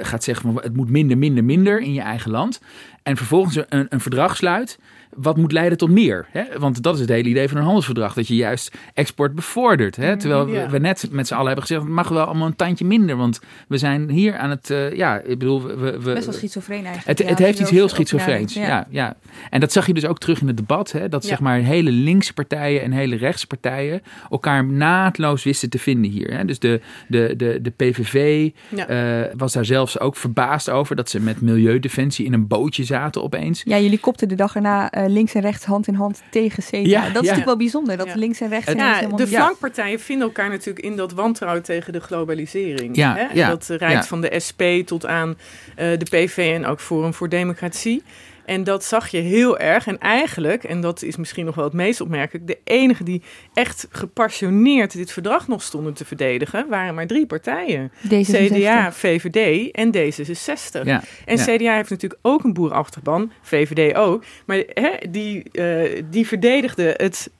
gaat zeggen van het moet minder, minder, minder in je eigen land. En vervolgens een, een verdrag sluit wat moet leiden tot meer? Hè? Want dat is het hele idee van een handelsverdrag. Dat je juist export bevordert. Hè? Terwijl Ja. we, net met z'n allen hebben gezegd... het mag wel allemaal een tandje minder. Want we zijn hier aan het... eh, ja, ik bedoel... We, we, Best wel schizofreen eigenlijk. het, ja, het heeft iets heel schizofreens. Ja. Ja, En dat zag je dus ook terug in het debat. Hè? Dat zeg maar hele linkse partijen en hele rechtse partijen elkaar naadloos wisten te vinden hier. Hè? Dus de, de, de, de PVV eh, was daar zelfs ook verbaasd over dat ze met Milieudefensie in een bootje zaten opeens. Ja, jullie kopten de dag erna eh, links en rechts hand in hand tegen CETA. Ja, dat is ja. natuurlijk wel bijzonder, dat Ja. links en rechts Ja, de flankpartijen vinden elkaar natuurlijk in dat wantrouwen tegen de globalisering. Ja, hè? ja, Dat reikt ja. van de SP tot aan eh, de PV en ook Forum voor Democratie. En dat zag je heel erg. En eigenlijk, en dat is misschien nog wel het meest opmerkelijk, de enige die echt gepassioneerd dit verdrag nog stonden te verdedigen, waren maar drie partijen. D66. CDA, VVD en D66. Ja, En ja. CDA heeft natuurlijk ook een boerachterban, VVD ook. Maar hè, die, eh, die verdedigde het.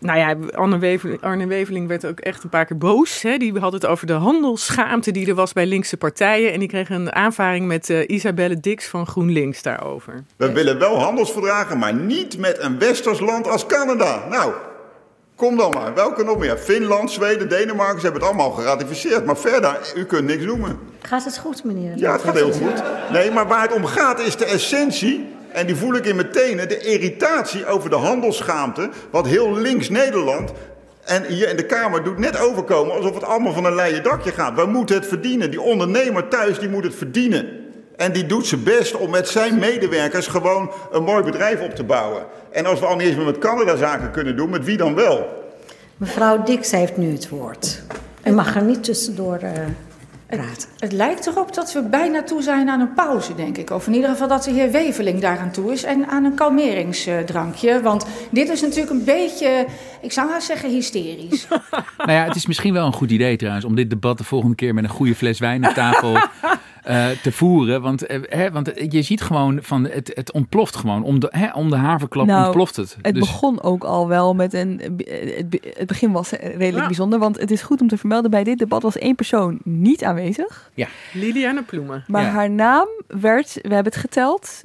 Nou ja, Arne Weveling, Arne Weveling werd ook echt een paar keer boos. Hè. Die had het over de handelsschaamte die er was bij linkse partijen. En die kreeg een aanvaring met eh, Isabelle Dix van GroenLinks daarover. We willen wel handelsverdragen, maar niet met een westers land als Canada. Nou, kom dan maar. Welke nog meer? Finland, Zweden, Denemarken, ze hebben het allemaal geratificeerd. Maar verder, u kunt niks noemen. Gaat het goed, meneer? Ja, het gaat heel goed. Nee, maar waar het om gaat is de essentie. En die voel ik in mijn tenen. De irritatie over de handelsschaamte. Wat heel links Nederland. En hier in de Kamer doet net overkomen alsof het allemaal van een leien dakje gaat. We moeten het verdienen. Die ondernemer thuis die moet het verdienen. En die doet zijn best om met zijn medewerkers gewoon een mooi bedrijf op te bouwen. En als we al niet eens met Canada zaken kunnen doen, met wie dan wel? Mevrouw Dix heeft nu het woord. U mag er niet tussendoor eh, praten. Het lijkt erop dat we bijna toe zijn aan een pauze, denk ik. Of in ieder geval dat de heer Weveling daaraan toe is. En aan een kalmeringsdrankje. Want dit is natuurlijk een beetje, ik zou haast zeggen, hysterisch. (laughs) Nou ja, het is misschien wel een goed idee trouwens om dit debat de volgende keer met een goede fles wijn op tafel eh, te voeren. Want, eh, hè, want je ziet gewoon van het, het ontploft gewoon. Om de, hè, om de haverklap Nou, ontploft het. Het Dus- begon ook al wel met een. Het, be- het begin was redelijk Ja. bijzonder, want het is goed om te vermelden: bij dit debat was één persoon niet aanwezig. Liliane Ploemen. Maar Ja. haar naam werd, we hebben het geteld,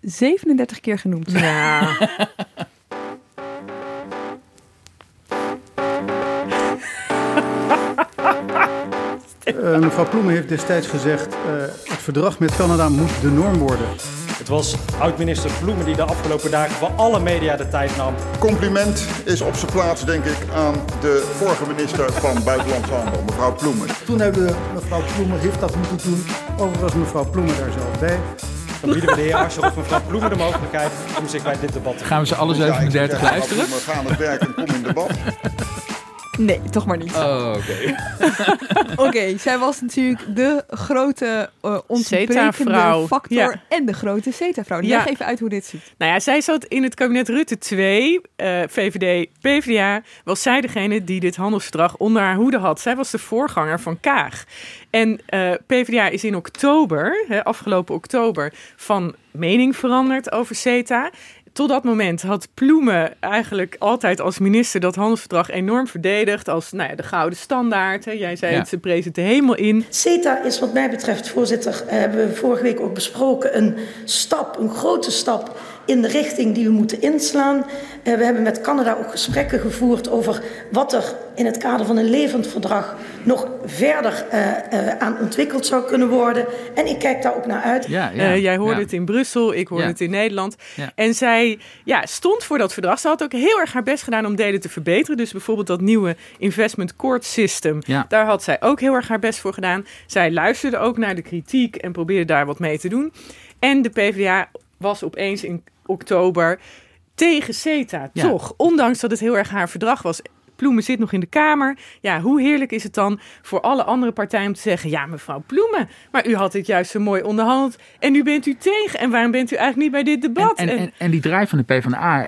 37 keer genoemd. Ja, (laughs) Eh, mevrouw Ploemen heeft destijds gezegd, eh, het verdrag met Canada moet de norm worden. Het was oud-minister Ploemen die de afgelopen dagen voor alle media de tijd nam. Compliment is op zijn plaats, denk ik, aan de vorige minister van Buitenlandse Handel, mevrouw Ploemen. Toen hebben mevrouw Ploemen heeft dat moeten doen. Overigens was mevrouw Ploemen daar zelf bij. Dan bieden we de heer Asscher of mevrouw Ploemen de mogelijkheid om zich bij dit debat te Gaan we ze alle ja, ik zou 37 zeggen, luisteren? mevrouw Ploemen, Ga aan het werk en kom in debat. Nee, toch maar niet. Oh, oké. (laughs) Oké, zij was natuurlijk de grote uh, ontbrekende factor Ja. en de grote CETA-vrouw. Ja. Leg even uit hoe dit zit. Nou ja, zij zat in het kabinet Rutte 2, eh, VVD, PvdA. Was zij degene die dit handelsverdrag onder haar hoede had. Zij was de voorganger van Kaag. En eh, PvdA is in oktober, hè, afgelopen oktober, van mening veranderd over CETA. Tot dat moment had Ploemen eigenlijk altijd als minister dat handelsverdrag enorm verdedigd. Als nou ja, de gouden standaard. Hè. Jij zei Ja. het, ze prezen het de hemel in. CETA is wat mij betreft, voorzitter, eh, hebben we vorige week ook besproken, een stap, een grote stap in de richting die we moeten inslaan. Eh, we hebben met Canada ook gesprekken gevoerd over wat er in het kader van een levend verdrag nog verder eh, eh, aan ontwikkeld zou kunnen worden. En ik kijk daar ook naar uit. Ja, ja, Eh, jij hoorde ja. het in Brussel, ik hoorde Ja. het in Nederland. Ja. En zij ja, stond voor dat verdrag. Ze had ook heel erg haar best gedaan om delen te verbeteren. Dus bijvoorbeeld dat nieuwe investment court system. Ja. Daar had zij ook heel erg haar best voor gedaan. Zij luisterde ook naar de kritiek en probeerde daar wat mee te doen. En de PvdA was opeens in oktober tegen CETA. Ja. Toch, ondanks dat het heel erg haar verdrag was. Ploemen zit nog in de Kamer. Ja, hoe heerlijk is het dan voor alle andere partijen om te zeggen... ja, mevrouw Ploemen, maar u had dit juist zo mooi onderhandeld... en nu bent u tegen. En waarom bent u eigenlijk niet bij dit debat? En, en, en, en die draai van de PvdA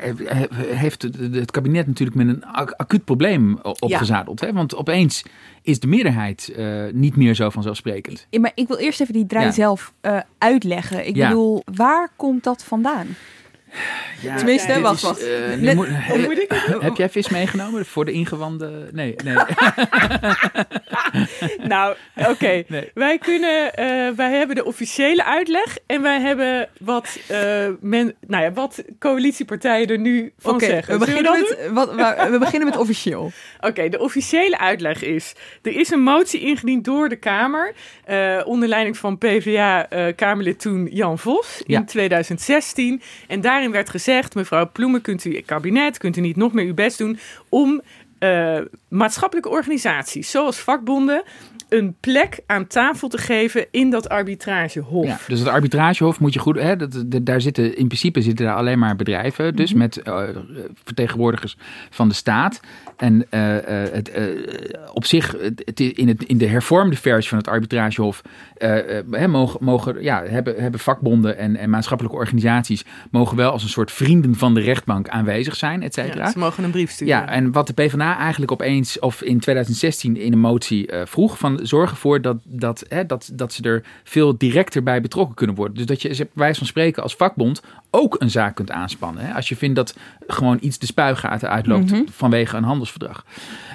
heeft het, het kabinet natuurlijk met een ac- acuut probleem opgezadeld. Hè? Want opeens is de meerderheid eh, niet meer zo vanzelfsprekend. Ja, maar ik wil eerst even die draai Ja. zelf eh, uitleggen. Ik Ja. bedoel, waar komt dat vandaan? Ja, Tenminste, wacht, is, wacht. eh, moet- ik? Heb jij vis meegenomen voor de ingewanden? Nee, nee. (laughs) Nou, oké. (laughs) Wij kunnen, eh, wij hebben de officiële uitleg en wij hebben wat, eh, men, nou ja, wat coalitiepartijen er nu van zeggen. we beginnen met- wat- we beginnen met officieel. (laughs) Oké, de officiële uitleg is: er is een motie ingediend door de Kamer onder leiding van PvdA-Kamerlid toen Jan Vos Ja. in 2016. En daarin werd gezegd: mevrouw Ploemen, kunt u kabinet, kunt u niet nog meer uw best doen om eh, maatschappelijke organisaties zoals vakbonden een plek aan tafel te geven in dat arbitragehof. Ja, dus het arbitragehof moet je goed. Hè, dat, dat- daar zitten in principe zitten daar alleen maar bedrijven, dus Mhm. met eh, vertegenwoordigers van de staat. En eh, eh, het, op zich, het, in, het, in de hervormde versie van het arbitragehof, eh, eh, hè, mogen, mogen, ja, hebben, hebben vakbonden en, en maatschappelijke organisaties mogen wel als een soort vrienden van de rechtbank aanwezig zijn, et cetera. Ja, ze mogen een brief sturen. Ja, en wat de PvdA eigenlijk opeens, of in 2016 in een motie vroeg, van zorg ervoor dat, dat, hè, dat, dat ze er veel directer bij betrokken kunnen worden. Dus dat je, bij wijze van spreken, als vakbond ook een zaak kunt aanspannen. Hè, als je vindt dat gewoon iets de spuigaten uitloopt Mhm. vanwege een handelsverdrag.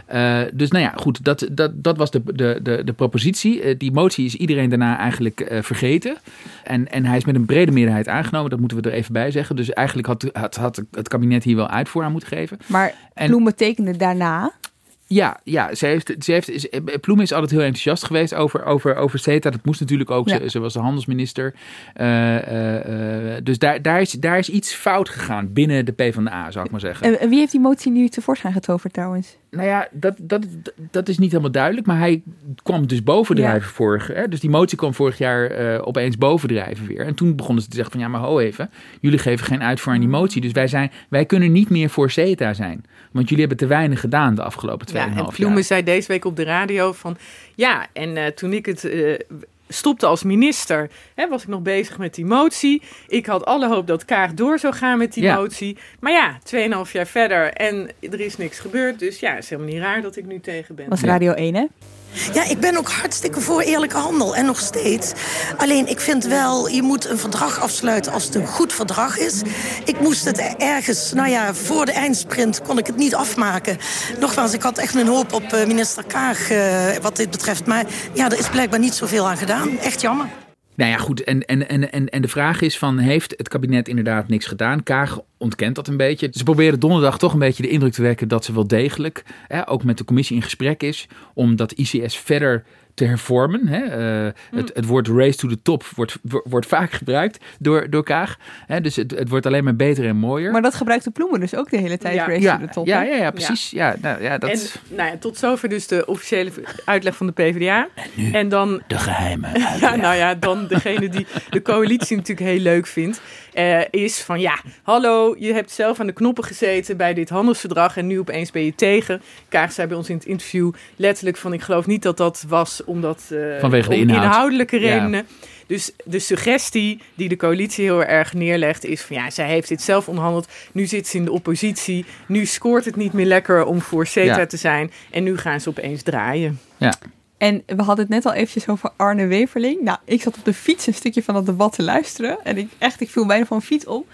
Eh, dus nou ja, goed, dat, dat, dat was de, de, de, de propositie. Eh, die motie is iedereen daarna eigenlijk eh, vergeten. En, en hij is met een brede meerderheid aangenomen, dat moeten we er even bij zeggen. Dus eigenlijk had, had, had het kabinet hier wel uitvoer aan moeten geven. Maar En- Ploemen tekende daarna. Ja, ja ze heeft, ze heeft, is, Ploem is altijd heel enthousiast geweest over, over, over CETA. Dat moest natuurlijk ook. Ja. Ze, ze was de handelsminister. Eh, eh, eh, dus daar, daar, is, daar is iets fout gegaan binnen de PvdA, zou ik maar zeggen. En wie heeft die motie nu tevoorschijn getoverd trouwens? Nou ja, dat, dat, dat is niet helemaal duidelijk. Maar hij kwam dus bovendrijven Ja. vorig hè? Dus die motie kwam vorig jaar eh, opeens bovendrijven weer. En toen begonnen ze te zeggen van ja, maar ho even. Jullie geven geen uitvoer aan die motie. Dus wij, zijn, wij kunnen niet meer voor CETA zijn. Want jullie hebben te weinig gedaan de afgelopen 2,5 Ja, en jaar. Ploemen zei deze week op de radio van... Ja, en eh, toen ik het eh, stopte als minister, hè, was ik nog bezig met die motie. Ik had alle hoop dat Kaag door zou gaan met die Ja. motie. Maar ja, 2,5 jaar verder en er is niks gebeurd. Dus ja, het is helemaal niet raar dat ik nu tegen ben. Was Radio 1 hè? Ja, ik ben ook hartstikke voor eerlijke handel en nog steeds. Alleen ik vind wel, je moet een verdrag afsluiten als het een goed verdrag is. Ik moest het ergens, nou ja, voor de eindsprint kon ik het niet afmaken. Nogmaals, ik had echt een hoop op eh, minister Kaag eh, wat dit betreft. Maar ja, er is blijkbaar niet zoveel aan gedaan. Echt jammer. Nou ja, goed. En, en, en, en, de vraag is van, heeft het kabinet inderdaad niks gedaan? Kaag ontkent dat een beetje. Ze proberen donderdag toch een beetje de indruk te wekken dat ze wel degelijk, hè, ook met de commissie in gesprek is, om dat ICS verder te hervormen. Hè. Eh, het, het woord race to the top wordt, wordt vaak gebruikt door, door Kaag. Hè, dus het, het wordt alleen maar beter en mooier. Maar dat gebruikte Ploemen dus ook de hele tijd. Ja. Race ja, to the top, ja, ja, ja, precies. Ja. nou, ja, dat... En nou ja, tot zover dus de officiële uitleg van de PvdA. En, dan de geheime (laughs) Ja, nou ja, dan degene die de coalitie natuurlijk heel leuk vindt, eh, is van ja, hallo, je hebt zelf aan de knoppen gezeten bij dit handelsverdrag en nu opeens ben je tegen. Kaag zei bij ons in het interview letterlijk van ik geloof niet dat dat was omdat eh, Vanwege de om inhoud. inhoudelijke Ja. redenen. Dus de suggestie die de coalitie heel erg neerlegt is van ja, zij heeft dit zelf onderhandeld. Nu zit ze in de oppositie. Nu scoort het niet meer lekker om voor CETA Ja. te zijn. En nu gaan ze opeens draaien. Ja. En we hadden het net al eventjes over Arne Weverling. Nou, ik zat op de fiets een stukje van dat debat te luisteren. En ik, echt, ik viel bijna van mijn fiets op.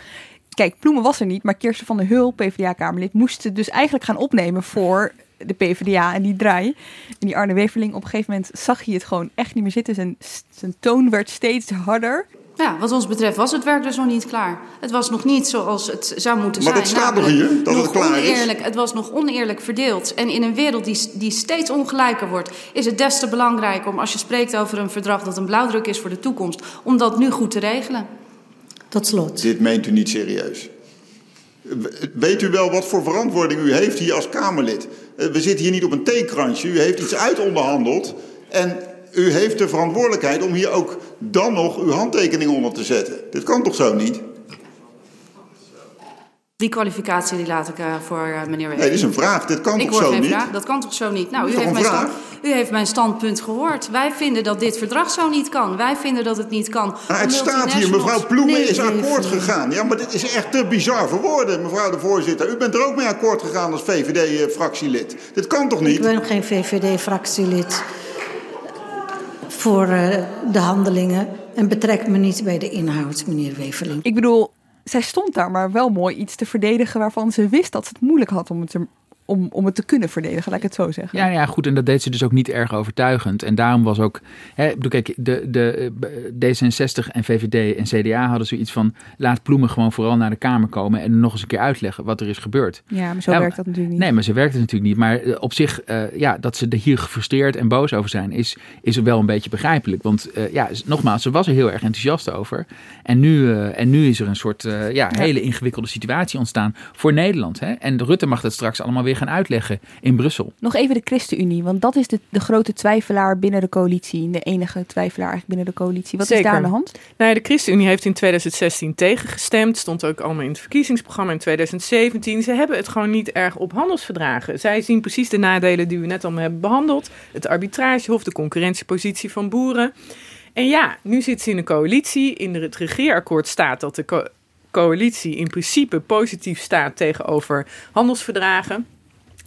Kijk, Ploemen was er niet, maar Kirsten van der Hul, PvdA-kamerlid, moest het dus eigenlijk gaan opnemen voor de PvdA en die draai. En die Arne Weverling, op een gegeven moment zag hij het gewoon echt niet meer zitten. Zijn, zijn toon werd steeds harder. Ja, wat ons betreft was het werk dus nog niet klaar. Het was nog niet zoals het zou moeten Maar zijn. dat staat nog namelijk hier, dat het klaar is. oneerlijk, Het was nog oneerlijk verdeeld. En in een wereld die, die steeds ongelijker wordt... is het des te belangrijk om als je spreekt over een verdrag... dat een blauwdruk is voor de toekomst... om dat nu goed te regelen. Tot slot. Dit meent u niet serieus. We- Weet u wel wat voor verantwoording u heeft hier als Kamerlid? Eh, We zitten hier niet op een theekransje. U heeft iets uitonderhandeld. En u heeft de verantwoordelijkheid om hier ook dan nog uw handtekening onder te zetten. Dit kan toch zo niet? Die kwalificatie die laat ik eh, voor eh, meneer Wever. Nee, dit is een vraag. Dit kan ik toch zo niet? vraag. Dat kan toch zo niet? Nou, u heeft, mijn stand, u heeft mijn standpunt gehoord. Wij vinden dat dit verdrag zo niet kan. Wij vinden dat het niet kan. Maar het staat hier, mevrouw Ploemen Nee, is akkoord nee. gegaan. Ja, maar dit is echt te bizar voor woorden, mevrouw de voorzitter. U bent er ook mee akkoord gegaan als VVD-fractielid. Dit kan toch Ik niet? ben ook geen VVD-fractielid voor eh, de handelingen. En betrek me niet bij de inhoud, meneer Weverling. Ik bedoel, zij stond daar maar wel mooi iets te verdedigen waarvan ze wist dat ze het moeilijk had om het, er, om, om het te kunnen verdedigen, laat ik het zo zeggen. Ja, ja, goed. En dat deed ze dus ook niet erg overtuigend. En daarom was ook. Hè, bedoel, kijk, de, de, eh, D66 en VVD en CDA hadden zoiets van. Laat Ploemen gewoon vooral naar de Kamer komen. en nog eens een keer uitleggen wat er is gebeurd. Ja, maar zo Ja, werkt dat natuurlijk niet. Nee, maar ze werkt het natuurlijk niet. Maar eh, op zich, eh, ja, dat ze er hier gefrustreerd en boos over zijn, is, is wel een beetje begrijpelijk. Want eh, ja, nogmaals, ze was er heel erg enthousiast over. En nu, en nu is er een soort ja, Ja. hele ingewikkelde situatie ontstaan voor Nederland. Hè? En Rutte mag dat straks allemaal weer gaan uitleggen in Brussel. Nog even de ChristenUnie, want dat is de, de grote twijfelaar binnen de coalitie. De enige twijfelaar eigenlijk binnen de coalitie. Wat is daar aan de hand? Nou ja, de ChristenUnie heeft in 2016 tegengestemd. Stond ook allemaal in het verkiezingsprogramma in 2017. Ze hebben het gewoon niet erg op handelsverdragen. Zij zien precies de nadelen die we net allemaal hebben behandeld. Het arbitragehof, de concurrentiepositie van boeren. En ja, nu zit ze in een coalitie. In het regeerakkoord staat dat de co- coalitie in principe positief staat tegenover handelsverdragen.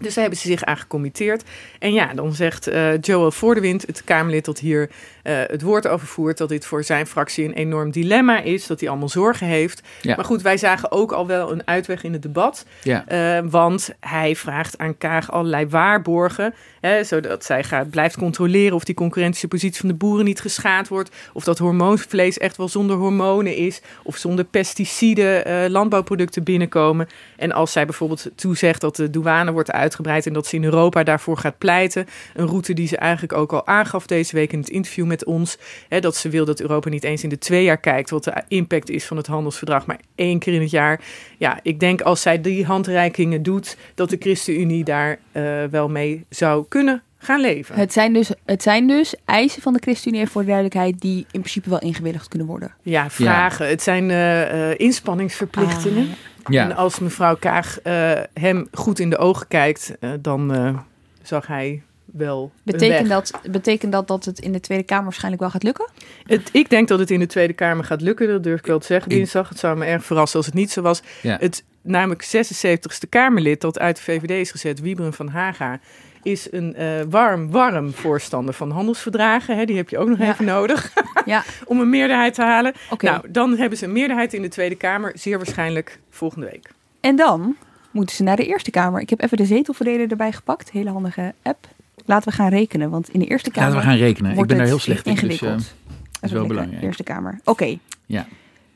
Dus daar hebben ze zich aan gecommitteerd. En ja, dan zegt eh, Joel Voordewind, het Kamerlid dat hier eh, het woord over voert, dat dit voor zijn fractie een enorm dilemma is, dat hij allemaal zorgen heeft. Ja. Maar goed, wij zagen ook al wel een uitweg in het debat. Ja. Eh, want hij vraagt aan Kaag allerlei waarborgen, hè, zodat zij gaat, blijft controleren of die concurrentiepositie van de boeren niet geschaad wordt, of dat hormoonvlees echt wel zonder hormonen is, of zonder pesticiden eh, landbouwproducten binnenkomen. En als zij bijvoorbeeld toezegt dat de douane wordt uitgebreid en dat ze in Europa daarvoor gaat pleiten, een route die ze eigenlijk ook al aangaf deze week in het interview met ons, hè, dat ze wil dat Europa niet eens in de twee jaar kijkt wat de impact is van het handelsverdrag, maar één keer in het jaar. Ja, ik denk als zij die handreikingen doet, dat de ChristenUnie daar eh, wel mee zou kunnen gaan leven. Het zijn, dus, het zijn dus eisen van de ChristenUnie, voor de duidelijkheid, die in principe wel ingewilligd kunnen worden. Ja, vragen. Het zijn eh, eh, inspanningsverplichtingen. Ja. En als mevrouw Kaag eh, hem goed in de ogen kijkt, eh, dan eh, zag hij wel een Betekent weg. dat, betekent dat dat het in de Tweede Kamer waarschijnlijk wel gaat lukken? Het, ik denk dat het in de Tweede Kamer gaat lukken. Dat durf ik wel te zeggen dinsdag. Het zou me erg verrassen als het niet zo was. Ja. Het namelijk 76ste Kamerlid dat uit de VVD is gezet, Wieberen van Haga, is een eh, warm, warm voorstander van handelsverdragen. Hè, die heb je ook nog Ja. even nodig (laughs) Ja. (laughs) om een meerderheid te halen. Oké. Nou, dan hebben ze een meerderheid in de Tweede Kamer, zeer waarschijnlijk volgende week. En dan moeten ze naar de Eerste Kamer. Ik heb even de zetelverdeler erbij gepakt. Hele handige app. Laten we gaan rekenen, want in de Eerste Kamer... Laten we gaan rekenen. Ik ben daar heel slecht in. Dus, ingewikkeld. eh, Dat is wel belangrijk. Eerste Kamer. Oké. Ja.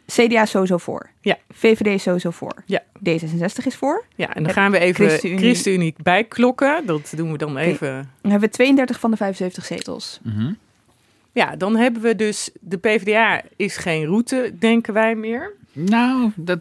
CDA is sowieso voor. Ja. VVD is sowieso voor. Ja. D66 is voor. Ja, en dan gaan we even ChristenUnie. ChristenUnie, bijklokken. Dat doen we dan even. Dan hebben we 32 van de 75 zetels. Mhm. Ja, dan hebben we dus de PvdA is geen route, denken wij meer. Nou, dat,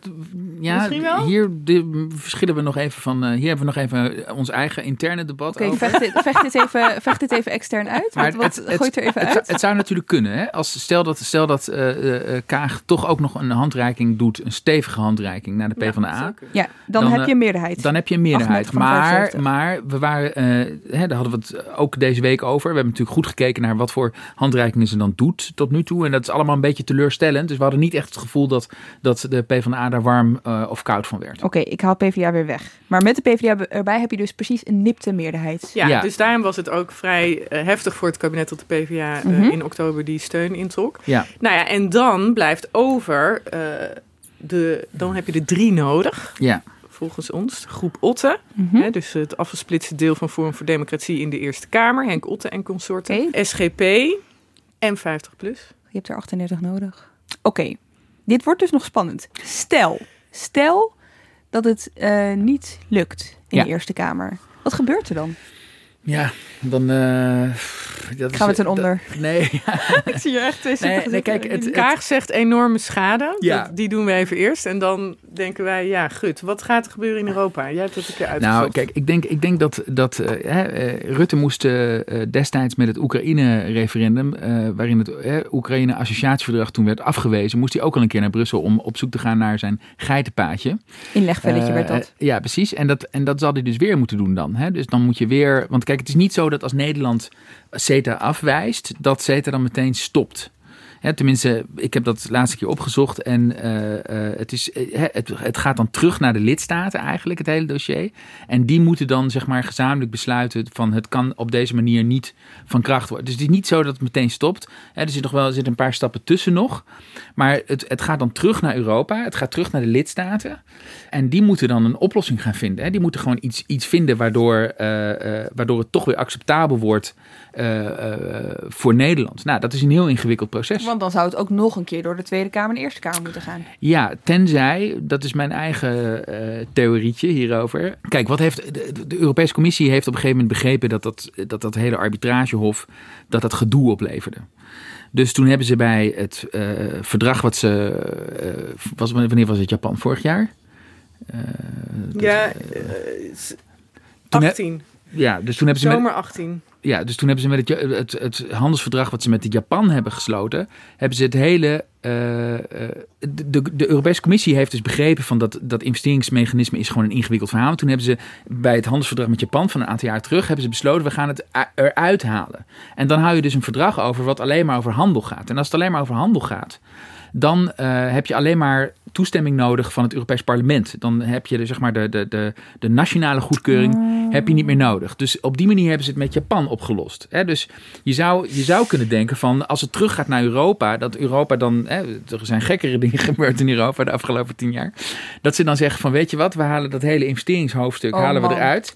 ja, Misschien wel? hier de, verschillen we nog even van. eh, hier hebben we nog even ons eigen interne debat Oké, over. vecht, dit, vecht, dit even, vecht dit even extern uit. Wat, wat, gooit er even het, uit. zou- het zou natuurlijk kunnen. Hè? Als, stel dat, stel dat eh, eh, eh, Kaag toch ook nog een handreiking doet, een stevige handreiking naar de PvdA. Ja, dan, heb je een meerderheid. Dan heb je een meerderheid. 38 van de Maar, 75. maar we waren, eh, hè, daar hadden we het ook deze week over. We hebben natuurlijk goed gekeken naar wat voor handreikingen ze dan doet tot nu toe. En dat is allemaal een beetje teleurstellend. Dus we hadden niet echt het gevoel dat, dat de PvdA daar warm eh, of koud van werd. Oké, ik haal PvdA weer weg. Maar met de PvdA erbij heb je dus precies een nipte meerderheid. Ja, Ja. dus daarom was het ook vrij eh, heftig voor het kabinet dat de PvdA eh, Mhm. in oktober die steun introk. Ja. Nou ja, en dan blijft over, eh, de, dan heb je er drie nodig. Ja. Volgens ons, groep Otte. Mhm. Hè, dus het afgesplitste deel van Forum voor Democratie in de Eerste Kamer. Henk Otte en consorten. SGP en 50 plus. Je hebt er 38 nodig. Oké, dit wordt dus nog spannend. Stel, stel dat het eh, niet lukt in Ja. de Eerste Kamer. Wat gebeurt er dan? Ja, dan... eh, dat is- Gaan we ten onder? dat- nee, (laughs) (laughs) Ik zie je echt twee Nee, nee, kijk, het- het- Kaag zegt enorme schade. Ja. Dat- die doen we even eerst. En dan denken wij, ja, gut, wat gaat er gebeuren in Europa? Jij hebt het een keer uitgezocht. Nou, kijk, ik denk, ik denk dat, dat eh, eh, Rutte moest destijds met het Oekraïne-referendum, waarin het Oekraïne-associatieverdrag toen werd afgewezen, moest hij ook al een keer naar Brussel om op zoek te gaan naar zijn geitenpaadje. Inlegvelletje werd dat. ja, precies. En dat, en dat zal hij dus weer moeten doen dan. Hè? Dus dan moet je weer. Want kijk, het is niet zo dat als Nederland CETA afwijst, dat CETA dan meteen stopt. Hè, tenminste, ik heb dat laatste keer opgezocht en eh, eh, het, is, eh, het, het gaat dan terug naar de lidstaten eigenlijk, het hele dossier. En die moeten dan zeg maar gezamenlijk besluiten van het kan op deze manier niet van kracht worden. Dus het is niet zo dat het meteen stopt. Er zit nog wel er zit een paar stappen tussen nog. Maar het, het gaat dan terug naar Europa, het gaat terug naar de lidstaten. En die moeten dan een oplossing gaan vinden. Die moeten gewoon iets, iets vinden waardoor, waardoor het toch weer acceptabel wordt voor Nederland. Nou, dat is een heel ingewikkeld proces. Want dan zou het ook nog een keer door de Tweede Kamer en de Eerste Kamer moeten gaan. Ja, tenzij, dat is mijn eigen eh, theorietje hierover. Kijk, wat heeft, de, de Europese Commissie heeft op een gegeven moment begrepen dat dat, dat, dat hele arbitragehof, dat dat gedoe opleverde. Dus toen hebben ze bij het eh, verdrag wat ze, eh, was, wanneer was het Japan? Vorig jaar? Eh, dat- Ja, eh, s- 18. ja, dus toen hebben ze met- Zomer 18. Ja, dus toen hebben ze met het, het, het handelsverdrag wat ze met Japan hebben gesloten, hebben ze het hele. eh, eh, de, de, Europese Commissie heeft dus begrepen van dat dat investeringsmechanisme is gewoon een ingewikkeld verhaal. En toen hebben ze bij het handelsverdrag met Japan van een aantal jaar terug hebben ze besloten we gaan het eruit halen. En dan hou je dus een verdrag over wat alleen maar over handel gaat. En als het alleen maar over handel gaat, dan eh, heb je alleen maar toestemming nodig van het Europees Parlement. Dan heb je de, zeg maar de, de, de, de nationale goedkeuring heb je niet meer nodig. Dus op die manier hebben ze het met Japan opgelost. Hè? Dus je zou, je zou kunnen denken van als het teruggaat naar Europa, dat Europa dan, hè, er zijn gekkere dingen (laughs) gebeurd in Europa de afgelopen tien jaar, dat ze dan zeggen van weet je wat, we halen dat hele investeringshoofdstuk Oh, halen we man. eruit.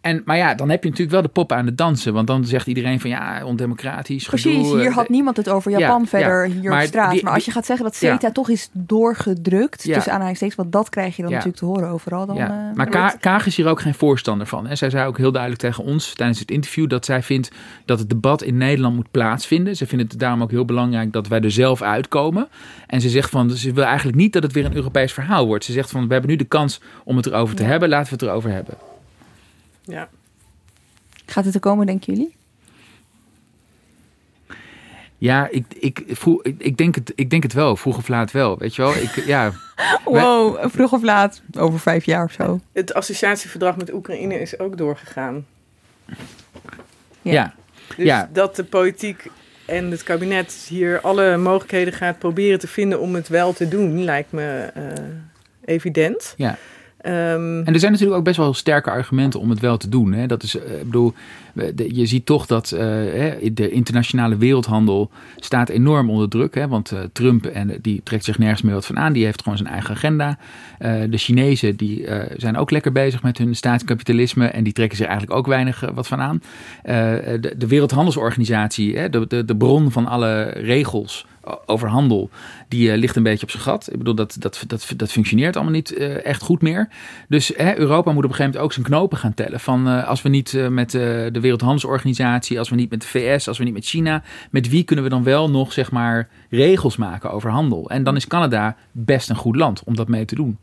En, maar ja, dan heb je natuurlijk wel de poppen aan het dansen. Want dan zegt iedereen van ja, ondemocratisch. Precies, gedoe, hier eh, had niemand het over Japan ja, verder ja. hier Maar op straat. die- maar als je gaat zeggen dat ja. CETA toch is doorgedrukt, Ja. tussen aanhalingstekens, want dat krijg je dan natuurlijk te horen overal. Dan, ja. eh, maar Ka Kaag is hier ook geen voorstander van. En zij zei ook heel duidelijk tegen ons tijdens het interview dat zij vindt dat het debat in Nederland moet plaatsvinden. Ze vindt het daarom ook heel belangrijk dat wij er zelf uitkomen. En ze zegt van, ze wil eigenlijk niet dat het weer een Europees verhaal wordt. Ze zegt van, we hebben nu de kans om het erover te hebben, laten we het erover hebben. Ja. Gaat het er komen, denken jullie? Ja, ik, ik, voel, ik, ik, denk het, ik denk het wel, vroeg of laat wel. Weet je wel, ik, (laughs) ja. Wow, vroeg of laat, over vijf jaar of zo. Het associatieverdrag met Oekraïne is ook doorgegaan. Ja. Dus Ja. dat de politiek en het kabinet hier alle mogelijkheden gaat proberen te vinden om het wel te doen, lijkt me eh, evident. Ja. Ehm, En er zijn natuurlijk ook best wel sterke argumenten om het wel te doen. Hè. Dat is, eh, ik bedoel, je ziet toch dat eh, de internationale wereldhandel staat enorm onder druk. Hè, want eh, Trump en, die trekt zich nergens meer wat van aan. Die heeft gewoon zijn eigen agenda. De Chinezen die, zijn ook lekker bezig met hun staatskapitalisme. En die trekken zich eigenlijk ook weinig wat van aan. De, de Wereldhandelsorganisatie, hè, de, de, de bron van alle regels over handel, die eh, ligt een beetje op zijn gat. Ik bedoel, dat, dat, dat, dat functioneert allemaal niet eh, echt goed meer. Dus hè, Europa moet op een gegeven moment ook zijn knopen gaan tellen. Van eh, als we niet eh, met eh, de Wereldhandelsorganisatie, als we niet met de VS, als we niet met China, met wie kunnen we dan wel nog zeg maar regels maken over handel? En dan is Canada best een goed land om dat mee te doen.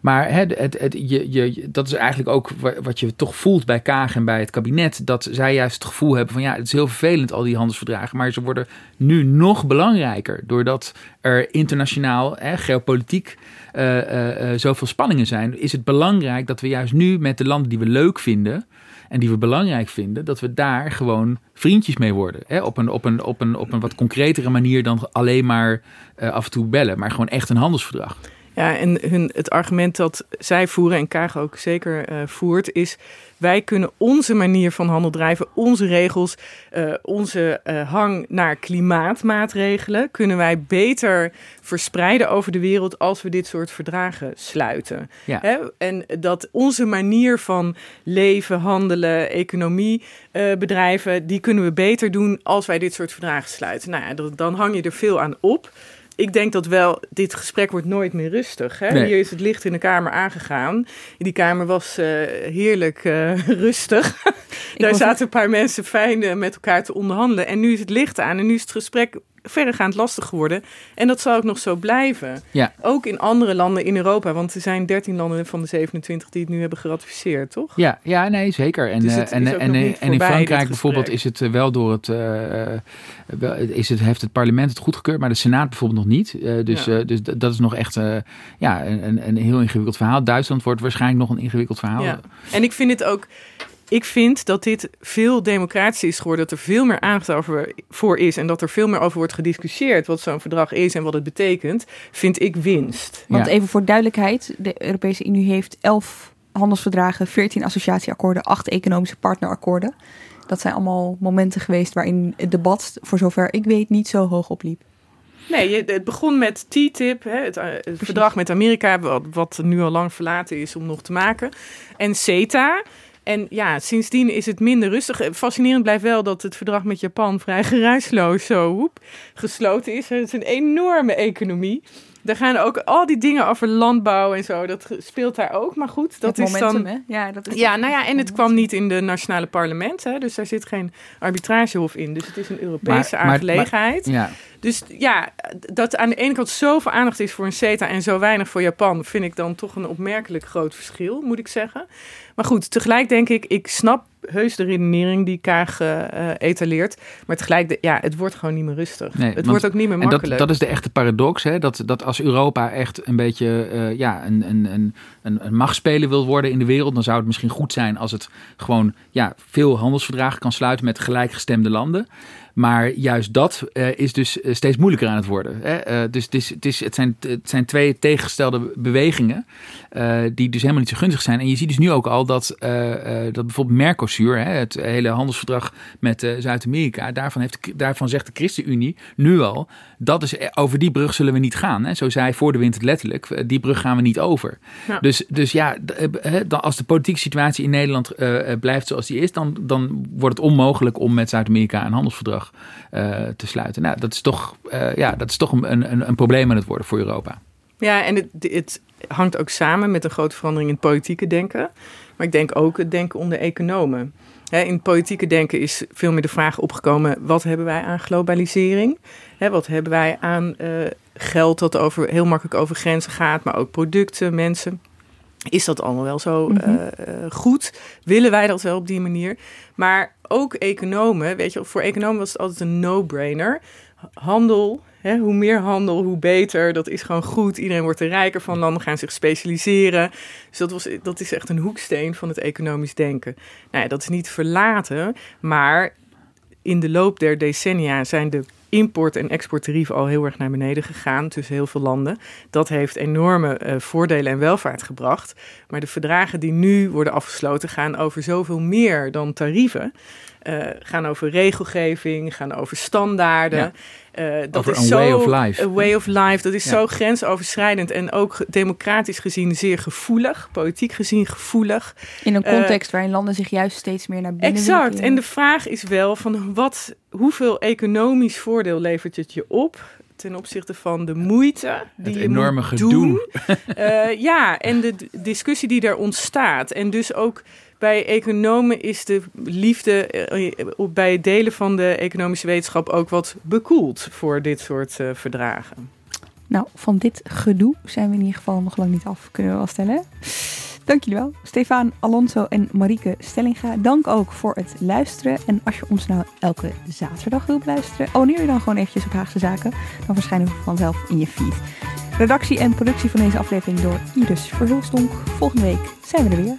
Maar hè, het, het, je, je, dat is eigenlijk ook wa- wat je toch voelt bij Kaag en bij het kabinet. Dat zij juist het gevoel hebben van ja, het is heel vervelend al die handelsverdragen. Maar ze worden nu nog belangrijker. Doordat er internationaal, hè, geopolitiek, eh, eh, eh, zoveel spanningen zijn. Is het belangrijk dat we juist nu met de landen die we leuk vinden. En die we belangrijk vinden, dat we daar gewoon vriendjes mee worden. Hè? Op, een, op, een, op, een, op een wat concretere manier dan alleen maar eh, af en toe bellen. Maar gewoon echt een handelsverdrag. Ja, en hun, het argument dat zij voeren en Kaag ook zeker eh, voert, is wij kunnen onze manier van handel drijven, onze regels, eh, onze eh, hang naar klimaatmaatregelen, kunnen wij beter verspreiden over de wereld als we dit soort verdragen sluiten. Ja. Hè? En dat onze manier van leven, handelen, economie eh, bedrijven, die kunnen we beter doen als wij dit soort verdragen sluiten. Nou ja, dan hang je er veel aan op. Ik denk dat wel, dit gesprek wordt nooit meer rustig. Hè? Nee. Hier is het licht in de kamer aangegaan. Die kamer was eh, heerlijk eh, (laughs) rustig. Daar zaten een paar mensen fijn eh, met elkaar te onderhandelen. En nu is het licht aan en nu is het gesprek verregaand lastig geworden. En dat zal ook nog zo blijven. Ja. Ook in andere landen in Europa. Want er zijn 13 landen van de 27 die het nu hebben geratificeerd, toch? Ja, ja nee, zeker. En, Dus eh, en, en, eh, en in Frankrijk bijvoorbeeld is het eh, wel door het, is het, heeft het parlement het goedgekeurd, maar de Senaat bijvoorbeeld nog niet. Dus, Ja. dus dat is nog echt ja, een, een, een heel ingewikkeld verhaal. Duitsland wordt waarschijnlijk nog een ingewikkeld verhaal. Ja. En ik vind het ook. Ik vind dat dit veel democratischer is geworden. Dat er veel meer aandacht over, voor is. En dat er veel meer over wordt gediscussieerd. Wat zo'n verdrag is en wat het betekent. Vind ik winst. Want even voor duidelijkheid. De Europese Unie heeft elf handelsverdragen, 14 associatieakkoorden, 8 economische partnerakkoorden. Dat zijn allemaal momenten geweest waarin het debat, voor zover ik weet, niet zo hoog opliep. Nee, het begon met TTIP, hè, het, eh, verdrag met Amerika, wat nu al lang verlaten is om nog te maken. En CETA. En ja, sindsdien is het minder rustig. Eh, Fascinerend blijft wel dat het verdrag met Japan vrij (laughs) geruisloos zo gesloten is. Het is een enorme economie. Daar gaan ook al die dingen over landbouw en zo. Dat speelt daar ook. Maar goed, dat Het is momentum, dan. hè? Ja, dat is ja, nou ja, en het kwam niet in de nationale parlementen. Dus daar zit geen arbitragehof in. Dus het is een Europese Maar- maar- aangelegenheid. maar- ja. Dus ja, dat aan de ene kant zoveel aandacht is voor een CETA en zo weinig voor Japan, vind ik dan toch een opmerkelijk groot verschil, moet ik zeggen. Maar goed, tegelijk denk ik, ik snap heus de redenering die Kaag eh, etaleert. Maar tegelijk, de- ja, het wordt gewoon niet meer rustig. Nee, het want- wordt ook niet meer en makkelijk. dat, dat is de echte paradox, hè? Dat, dat als Europa echt een beetje eh, ja, een, een, een, een, een machtspeler wil worden in de wereld, dan zou het misschien goed zijn als het gewoon ja, veel handelsverdragen kan sluiten met gelijkgestemde landen. Maar juist dat eh, is dus eh, steeds moeilijker aan het worden. Hè? Eh, dus het, is, het, is, het, zijn, het zijn twee tegengestelde bewegingen die dus helemaal niet zo gunstig zijn. En je ziet dus nu ook al dat, dat bijvoorbeeld Mercosur, hè, het hele handelsverdrag met Zuid-Amerika, daarvan, heeft, daarvan zegt de ChristenUnie nu al, dat is, over die brug zullen we niet gaan. Hè? Zo zei voor de wind het letterlijk, die brug gaan we niet over. Ja. Dus, dus ja, als de politieke situatie in Nederland blijft zoals die is, dan, dan wordt het onmogelijk om met Zuid-Amerika een handelsverdrag eh, te sluiten. Nou, dat is toch, eh, ja, dat is toch een, een, een probleem aan het worden voor Europa. Ja, en het, het hangt ook samen met een grote verandering in het politieke denken. Maar ik denk ook het denken onder economen. In het politieke denken is veel meer de vraag opgekomen: wat hebben wij aan globalisering? Wat hebben wij aan eh, geld dat over, heel makkelijk over grenzen gaat, maar ook producten, mensen? Is dat allemaal wel zo Mhm. eh, eh, goed? Willen wij dat wel op die manier? Maar ook economen, weet je, voor economen was het altijd een no-brainer. Handel, hè, hoe meer handel, hoe beter. Dat is gewoon goed. Iedereen wordt er rijker van. Landen gaan zich specialiseren. Dus dat, was, dat is echt een hoeksteen van het economisch denken. Nou ja, dat is niet verlaten, maar in de loop der decennia zijn de import- en exporttarieven al heel erg naar beneden gegaan tussen heel veel landen. Dat heeft enorme eh, voordelen en welvaart gebracht. Maar de verdragen die nu worden afgesloten gaan over zoveel meer dan tarieven. Eh, gaan over regelgeving, gaan over standaarden. Eh, dat Over is een zo, way of life. A way of life. Dat is Ja. zo grensoverschrijdend en ook democratisch gezien zeer gevoelig. Politiek gezien gevoelig. In een Eh, context waarin landen zich juist steeds meer naar binnen Exact. En de vraag is wel van wat, hoeveel economisch voordeel levert het je op ten opzichte van de moeite die Het je enorme moet gedoe. doen. Eh, ja, en de discussie die daar ontstaat. En dus ook bij economen is de liefde eh, op- bij het delen van de economische wetenschap ook wat bekoeld voor dit soort eh, verdragen. Nou, van dit gedoe zijn we in ieder geval nog lang niet af, kunnen we wel stellen. Dank jullie wel. Stefan, Alonso en Marieke Stellinga. Dank ook voor het luisteren. En als je ons nou elke zaterdag wilt luisteren, abonneer je dan gewoon eventjes op Haagse Zaken. Dan verschijnen we vanzelf in je feed. Redactie en productie van deze aflevering door Iris Verhulstonk. Volgende week zijn we er weer.